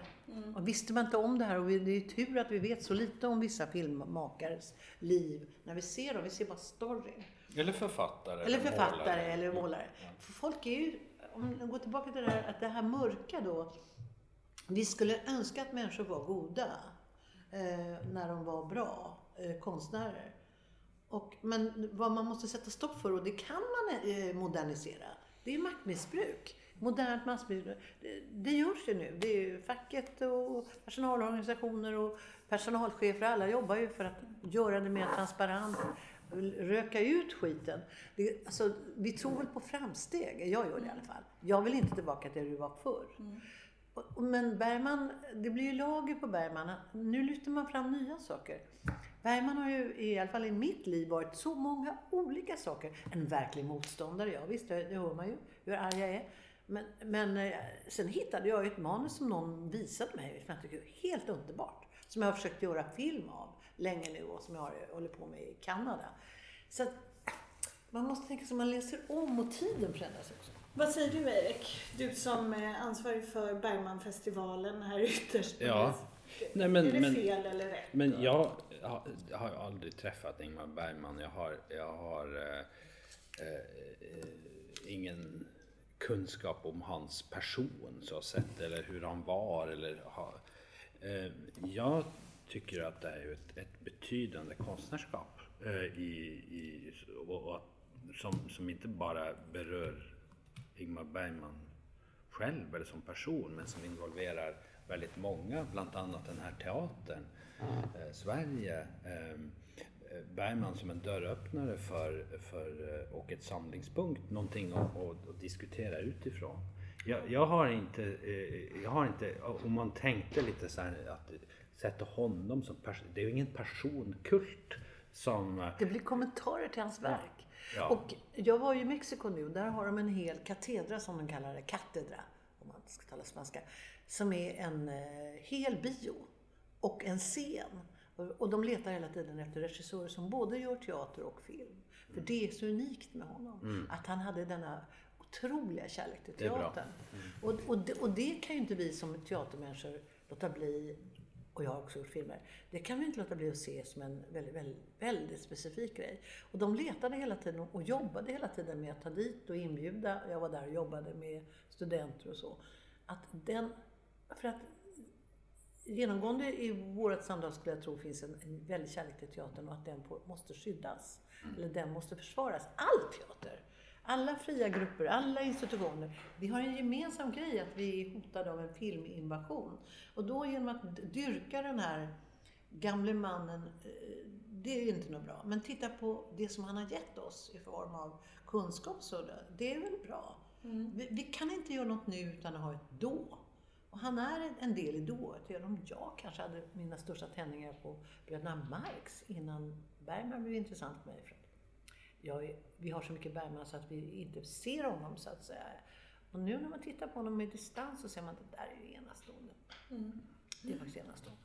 Och visste man inte om det här, och det är ju tur att vi vet så lite om vissa filmmakares liv när vi ser dem, vi ser bara storyn. Eller författare. Eller författare målare. eller målare. För folk är ju, om vi går tillbaka till det här, att det här mörka då. Vi skulle önska att människor var goda eh, när de var bra eh, konstnärer. Och, men vad man måste sätta stopp för, och det kan man eh, modernisera, det är maktmissbruk. Modernt massmissbruk. Det, det görs ju nu. Det är ju facket och personalorganisationer och personalchefer, alla jobbar ju för att göra det mer transparent, röka ut skiten. Det, alltså, vi tror väl på framsteg, jag gör det i alla fall. Jag vill inte tillbaka till hur det var förr. Mm. Men Bergman, det blir ju lager på Bergman. Nu lyfter man fram nya saker. Bergman har ju, i alla fall i mitt liv, varit så många olika saker. En verklig motståndare, ja visst, det hör man ju hur arg jag är. Men, men eh, sen hittade jag ju ett manus som någon visade mig, som jag tycker är helt underbart. Som jag har försökt göra film av länge nu och som jag eh, håller på med i Kanada. Så att, man måste tänka sig att man läser om och tiden förändras också. Vad säger du Erik? Du som är ansvarig för Bergmanfestivalen här ytterst. Ja. Nej, men- är det men- fel eller rätt? Men jag har, jag har aldrig träffat Ingmar Bergman. Jag har, jag har eh, eh, ingen kunskap om hans person så sett eller hur han var eller ha, eh, Jag tycker att det är ett, ett betydande konstnärskap eh, i, i, och, och, som, som inte bara berör Ingmar Bergman själv eller som person men som involverar väldigt många, bland annat den här teatern, eh, Sverige. Eh, eh, Bergman som en dörröppnare för, för, eh, och ett samlingspunkt, någonting att, att, att diskutera utifrån. Jag, jag har inte, eh, jag har inte, om man tänkte lite så här att sätta honom som person, det är ju ingen personkult som... Det blir kommentarer till hans verk. Ja. Och jag var ju i Mexiko nu, där har de en hel katedra som de kallar det, katedra, om man ska tala spanska, som är en eh, hel bio och en scen. Och, de letar hela tiden efter regissörer som både gör teater och film. För det är så unikt med honom, att han hade denna otroliga kärlek till teatern. Och, och, det, och det kan ju inte vi som teatermänniskor låta bli, och jag har också gjort filmer, det kan vi inte låta bli att se som en väldigt, väldigt, väldigt specifik grej. Och de letade hela tiden och jobbade hela tiden med att ta dit och inbjuda, jag var där och jobbade med studenter och så. Att den, för att genomgående i vårt samtal skulle jag tro finns en, en väldig kärlek till teatern och att den på, måste skyddas. Eller den måste försvaras. All teater! Alla fria grupper, alla institutioner. Vi har en gemensam grej att vi är hotade av en filminvasion. Och då genom att dyrka den här gamle mannen, eh, det är ju inte något bra. Men titta på det som han har gett oss i form av kunskap, så det, är väl bra. Vi, vi kan inte göra något nu utan att ha ett då. Och han är en- en del i dået, även om jag kanske hade mina största tändningar på bröderna Marx innan Bergman blev intressant för mig. Jag vi har så mycket Bergman så att vi inte ser honom så att säga. Och nu när man tittar på honom med distans så ser man att det där är ju enastående. Det är faktiskt enastående.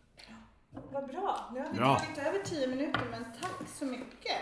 Vad bra. Nu har vi Bra. tagit över tio minuter men tack så mycket.